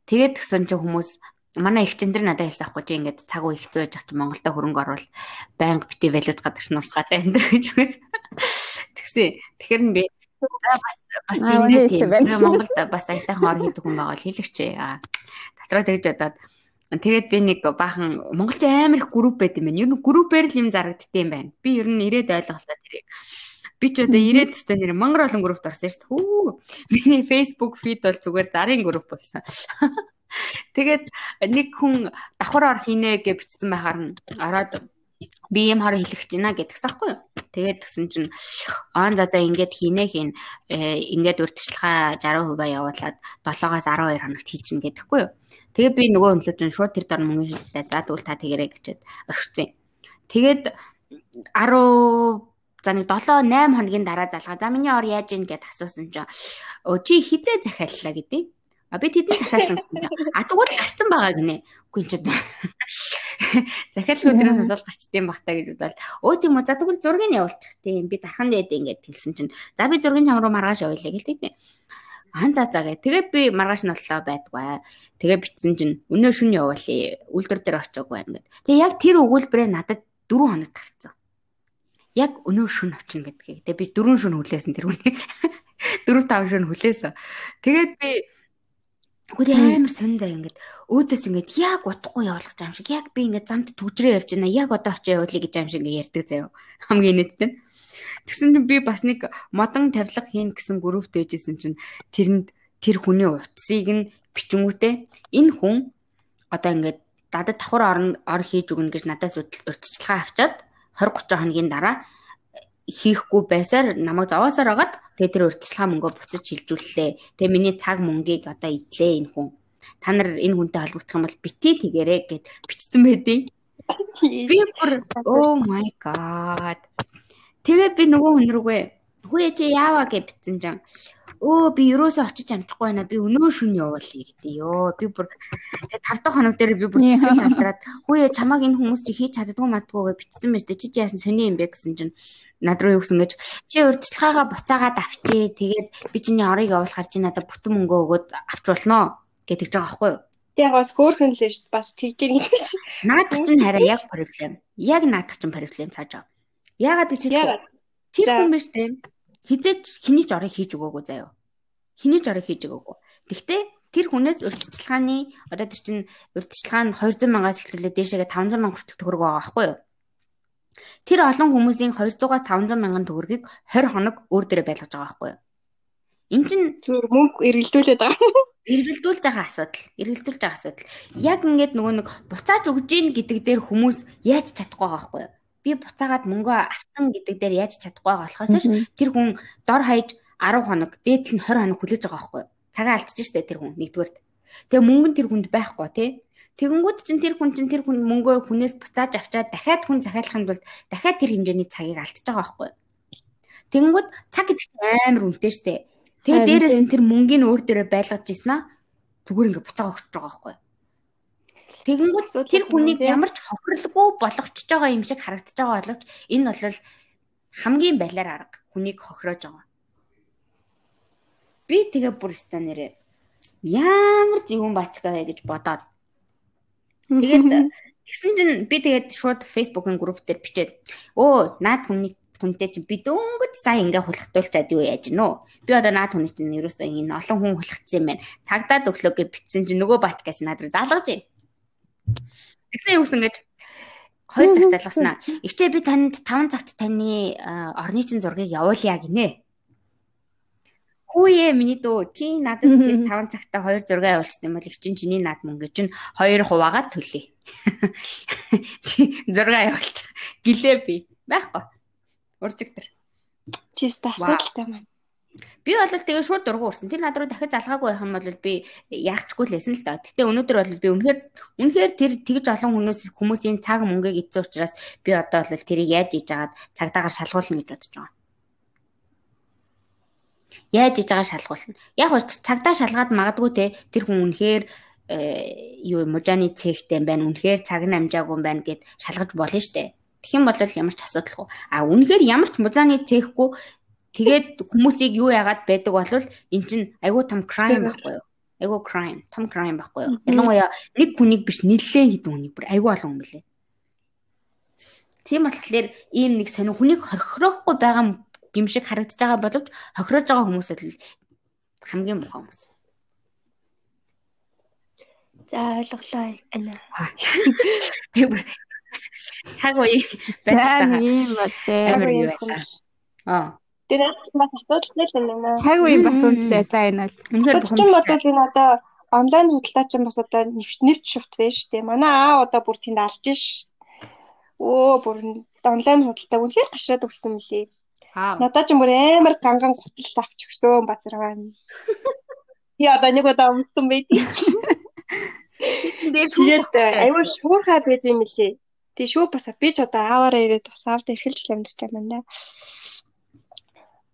тэгээд гисэн чи хүмүүс манай их чин дээр надад хэлсэн аахгүй чи ингээд цаг уу их зөөж авч Монголда хөрөнгө оруул байнга бити валют гадагш нурсгаатай энэ гэж Тэгсэн. Тэгэхээр нь би за бас бас тийм тийм. Монголд бас аятайхан ор хийдэг хүн байгаа л хэлэгч. Татраа тэгж бодоод Тэгээд би нэг баахан Монголч амар их групп байт юм байна. Ер нь группээр л юм зарагддсан юм байна. Би ер нь ирээд ойлголоо тэрийг. Би ч одоо ирээд тест нэр мангар олон группт орсон шүү дээ. Хүү. Миний Facebook feed бол зүгээр зарын групп болсон. Тэгээд нэг хүн давхар ор хийнэ гэж бичсэн байхаар нь ороод би юм хараа хэлэх гэж байна гэдгс аахгүй юу. Тэгээд тэгсэн чинь он за за ингээд хийнэ хийн э, ингээд урьдчилгаа 60% явуулаад 7-оос 12 хоногт хийчихнэ гэдэггүй юу. Тэгээд би нөгөө хөндлөж чинь шууд тэр дор мөнгө шилжлээ. За тэгвэл та тэгэрэй гэчээд орхицсан. Тэгээд 10 За нэг 7 8 хоногийн дараа залгаа. За миний ор яаж ийн гэд асуусан чинь өө чи хизээ захиаллаа гэдэг. А би тэдний захиалсан гэсэн чинь а тэгвэл гарцсан байгаа гинэ. Үгүй ч захиалх өдрөөс асуул гарчдсан багтаа гэж бодоод өө тийм үү за тэгвэл зургийг явуулчих тийм би дархан дээд ингээд хэлсэн чинь за би зургийн чам руу маргааш явуулъя гэлтэй тийм. Ан за за гэ. Тэгээд би маргааш нь боллоо байдгүй. Тэгээ битсэн чинь өнөө шөнө явуулъя. Үйлдвэр дээр очиагүй байна гэд. Тэгээ яг тэр өгүүлбэрээ надад 4 хоног тавьсан. Яг өнөө шөнө очин гэдгийг. Тэгээ би 4 шөнө хүлээсэн тэр үнийг. 4 5 шөнө хүлээсэн. Тэгээд би Гүр амар сонь заяа ингээд. Өөдөөс ингээд яг утахгүй явуулах юм шиг. Яг би ингээд замд төгжрөө явж байна. Яг одоо очиж явуулъя гэж юм шиг ингээд ярьдаг заяа хамгийн нийтдээ тэгсэн чинь би бас нэг модон тавилга хийн гэсэн группт байжсэн чинь тэрэнд тэр хүний утсыг нь бичингүүтээ энэ хүн одоо ингээд дадад давхар орн ор хийж өгнө гэж надаас урьдчилгаа авчаад 20 30 хоногийн дараа хийхгүй байсаар намайг зовоосоор агаад тэгээ тэр урьдчилгаа мөнгөө буцаж шилжүүллээ. Тэгээ миний цаг мөнгийг одоо идлээ энэ хүн. Та нар энэ хүнтэй холбогдох юм бол бити тэгэрээ гэд бичсэн байдیں۔ Би бүр oh my god. Тэгээ би нөгөө хүн рүүгээ хүү чи яаваа гэж бичсэн жан. Өө би ерөөсөө очиж амжихгүй байна. Би өнөө шөнө явуулъя гэдэг ёо. Би бүр тэгээ 5 дахь хоног дээр би бүр цэцэл шалтраад хөөе чамааг энэ хүмүүс чи хийж чаддгүй мадгүй гэж бичсэн тээ чи чи яасан сони юм бэ гэсэн чинь над руу юу гэсэн гэж чи урьдчилгаагаа буцаагаад авчээ. Тэгээд би чиний орыг явуулахар чи надад бүтэн мөнгө өгөөд авч болно гэж тэгж байгаа байхгүй юу? Яг бас хөөхөн л шүү дээ. Бас тэгж ирнэ гэж. Наад чинь хараа яг проблем. Яг наадах чинь проблем цааж. Яагаад гэж хэлэхгүй. Тэр хүн биш үү? Хизээч хэний ч орыг хийж өгөөгүй заяо. Хэний ч орыг хийж өгөөгүй. Тэгтээ тэр хүнээс урьдчилгааны одоо тэр чинь урьдчилгаа нь 200 мянгаас эхлүүлээд дээшээгээ 500 мянга хүртэл төгрөг байгаа байхгүй юу? Тэр олон хүмүүсийн 200-аас 500 мянган төгрөгийг 20 хоног өөр дээрээ байлгаж байгаа байхгүй юу? Энд чинь зүгээр мөнгө эргэлдүүлээд байгаа. Эргэлдүүлж байгаа асуудал. Эргэлдүүлж байгаа асуудал. Яг ингээд нөгөө нэг буцааж өгж гин гэдэг дээр хүмүүс яаж чадахгүй байгаа байхгүй юу? Би буцаагаад мөнгөө авсан гэдэг дээр яаж чадахгүй болохоос ш тэр хүн дор хаяж 10 хоног, дээдл нь 20 хоног хүлээж байгаа байхгүй юу? Цагаа алдчих штэ тэр хүн нэгдүгээрт. Тэгээ мөнгө нь тэр хүнд байхгүй тий. Тэгэнгүүт чинь тэр хүн чинь тэр хүн мөнгөө хүнээс буцааж авчаад дахиад хүн захиалахын тулд дахиад тэр хэмжээний цагийг алдчихж байгаа байхгүй юу? Тэгэнгүүт цаг гэдэг чинь амар үнэтэй штэ. Тэгээ дээрэс нь тэр мөнгөний өөр дээрээ байлгаж ийсэн аа зүгээр ингээ буцаага өгч байгаа байхгүй. Тэгэнгүүт тэр хүнийг ямар ч хохирлгүй болгочихж байгаа юм шиг харагдаж байгаа боловч энэ бол хамгийн балиар арга хүнийг хохироож байгаа. Би тэгээ бүр өстой нэрээ ямар зөвөн бачгаа вэ гэж бодоод Тэгээд тэгсэн чинь би тэгээд шууд Facebook-ын групп дээр бичээд өө наад хүний хүнтэй чи би дөнгөж сая ингээ хулхтуулчаад юу яаж гинөө. Би одоо наад хүний чинь ерөөсөө энэ олон хүн хулхацсан юм байна. Цагдаад өглөө гэж битсэн чи нөгөө бач гэж надад залгаж байна. Тэгсэн юу гэсэн гэж хоёр цагт залгаснаа. Игчээ би танд 5 цагт таны орны чин зургийг явуулъя гинэ. Хүүе миний дөө чи надад тэр 5 цагтаа 2 зураг явуулчихсан юм бол их чинь чиний над мөнгө чинь 2 хуваагаад төлье. Чи зураг явуулчих. Гэлээ би. Байхгүй. Уржигдэр. Чист асуудалтай маань. Би бол тэгээ шууд дургу урсан. Тэр над руу дахиад залгаагүй юм бол би яахчгүй л байсан л да. Гэтэ өнөөдөр бол би үнэхээр үнэхээр тэр тэгж олон хүмүүс хүмүүсийн цаг мөнгөийг эзэн учраас би одоо бол тэрийг яаж хийж агаад цагдаагаар шалгуулна гэж бодож байгаа. Яаж хийж байгаа шалгуулна. Яг бол цагдаа шалгаад магадгүй те тэр хүн үнэхээр э, юу мужааны цэгтэй байна. Үнэхээр цаг нь амжаагүй байна гэд шалгаж болно штэ. Тэгэх юм бол ямар ч асуудалгүй. А үнэхээр ямар ч музааны цээхгүй тэгээд хүмүүсийг юу яагаад байдаг бол эн чинь айгүй том crime байхгүй юу? Айгүй crime, том crime байхгүй юу? Ялангуяа нэг хүнийг биш нэлээд хэдэн хүнийг бүр айгүй олон хүн билээ. Тийм болохоор ийм нэг сонир хүнийг хорхироохгүй байгаа юм шиг харагдаж байгаа боловч хохироож байгаа хүмүүс л хамгийн муухай хүмүүс. За ойлголоо ана. Цаг үе байна. ийм. Амар юу байлаа. Аа. Тэр бас асуудалтай л юм байна. Цаг үе батуудлаа за энэ бол. Үнэхээр бохомжтой бодвол энэ одоо онлайн худалдаа чинь бас одоо нэвт шухт байж штэ. Манай аа одоо бүр тэнд алж ш. Өө бүр онлайн худалдаа үнэхээр гашраад өгсөн мөлий. Надад ч бүр амар ганган гутал авч өгсөн базар байна. Би одоо нэг удаа өмсөн байдгийг. Тэгээд аюул шуурхаа байд юм лээ. Тэг шүү бас би ч одоо ааваараа ирээд бас аавда эрхэлж амьдарч байгаа юм да.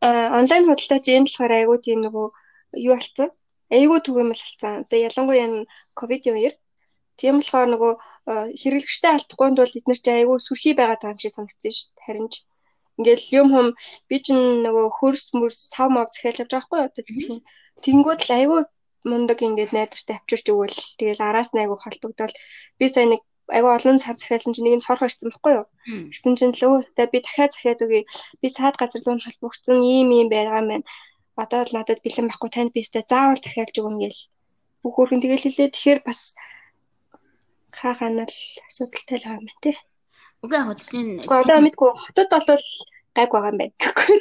Аа онлайн худалдаа чи энэ болохоор айгуу тийм нөгөө юу болсон? Айгуу түгээмэл болсон. Одоо ялангуяа энэ ковидын үеэр тийм болохоор нөгөө хэрэглэгчтэй алдахгүй тул бид нар чи айгуу сүрхий байгаад байгаа юм шиг санагдсан дээ. Харин ч ингээд юм хум би чинь нөгөө хөрс мөрс сав мав захиалж авч байгаа хгүй одоо тийм Тэнгүүд л айгүй мундаг ингээд найдвартай авчирч өгвөл тэгэл араас нь айгүй холбогдол би сая нэг айгүй олон цаг захиалсан чинь нэг нь хорхоо ирсэн байхгүй юу. Гэсэн чинь л өөстэй би дахиад захиад өгье. Би цаад газар руу холбогдсон ийм ийм байгаа юм байна. Одоо л надад бэлэн байхгүй танд би өстэй заавал захиалж өгнө гээл. Бүх хөрхөн тэгэл хэлээ. Тэгэхээр бас хаа ханал асуудалтай л байгаа юм байна тий. Үгүй яг хөдөлгөөн. Одоо мэдгүй хотод бол гайг байгаа юм байна.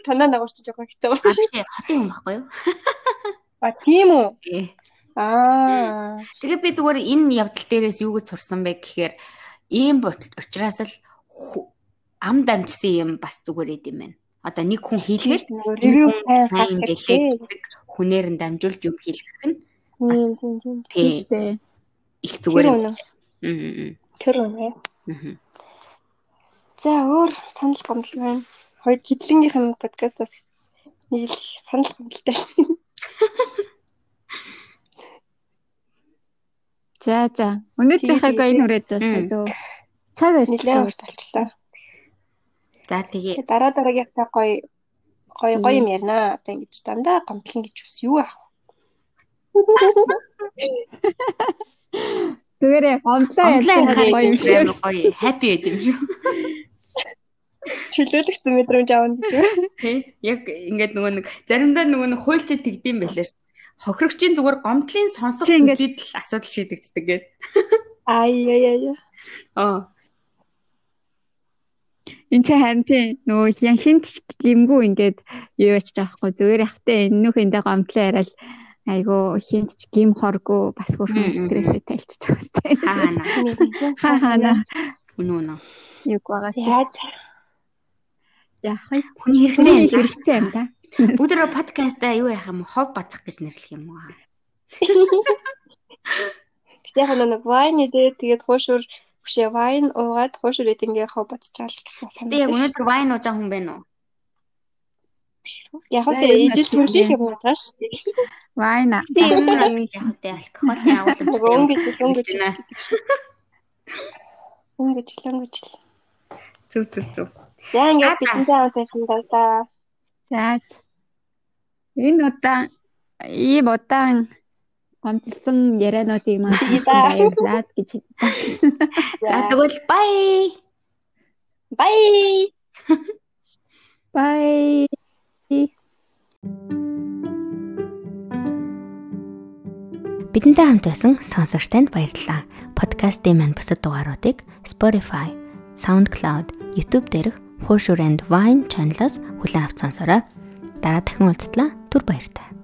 Танаа нагуурч жоохон хэцүү байна. Хотын хүн байхгүй юу? А тийм үү? Аа. Тэгээ би зүгээр энэ явдал дээрээс юу гэж сурсан бэ гэхээр ийм учраас л ам дамжсан юм бас зүгээр идэм юм байна. Одоо нэг хүн хийлгээд сайн юм бэлээ гэдэг хүнээр нь дамжуулж юм хийлгэх нь бас тийм их зүгээр юм. Тэр үнэ. За өөр санал гомдол байна. Хоёр хэдлэнгийнх нь подкастаас нэг санал гомдолтой. За за. Өнөөдрийнхээ энэ хүрээд бас цаг нэлээд урт болчихлоо. За тэгээ. Дараа дараагийнхаа гоё гоё гоё юм ярина. Одоо ингэж дандаа гомдлон гэж бас юу аах Тэгээрээ гомдлоо ярьсан гоё юм шиг гоё happy байд юм шүү. Чөлөөлөгцөн мэдрэмж аавна гэж? Тий. Яг ингээд нөгөө нэг заримдаа нөгөө нэг хуйлчид тэгдэм байлаа шүү. Хохирогчийн зүгээр гомдлын сонсох зүйлд л асуудал шийдэгддэг гээд. Ай яй яй. Аа. Энд чи харин тий нөгөө хин хинт гимгүү ингээд юу ячих таахгүй зүгээр явтаа энүүхэндээ гомдлоо яриад айгу хинт гим хоргүй бас хөрхөн стрессээ тайлчих таахгүй. Хаана. Хаа хаана. Үнэн. Юг байгаа. Яаж Яах вэ? Хүний хэрэгтэй юм да. Бүгдөө подкастаа юу яах юм хов бацах гэж нэрлэх юм уу? Яг нэг вайн идэ тэгээд хуушур бишээ вайн уугаад хуушур эдингээ хов бацчаал гэсэн санаа. Тэгээд яг өнөөдөр вайн ууж байгаа хүн байна уу? Яг үгүй ижил төрлийн юм шүү дээ. Вайна. Тийм нэг яг үгүй алкоголын агуулмж. Өнгөж өнгөж байна. Өнгөж өнгөж. Зүг зүг зүг. Яа ингээд бидэнтэй хамт байсан байлаа. За. Энэ удаан ийм удаан гомдлсон яриануудыг маань баярлаад гэж хэлдэг. За тэгвэл бай. Бай. Бай. Бидэнтэй хамт байсан сонсогч танд баярлалаа. Подкастын маань бусад дугааруудыг Spotify, SoundCloud, YouTube дээрх Horsure and Vine channel-аас хүлээн авч сонсорой. Дараа дахин уулзтлаа. Түр баяртай.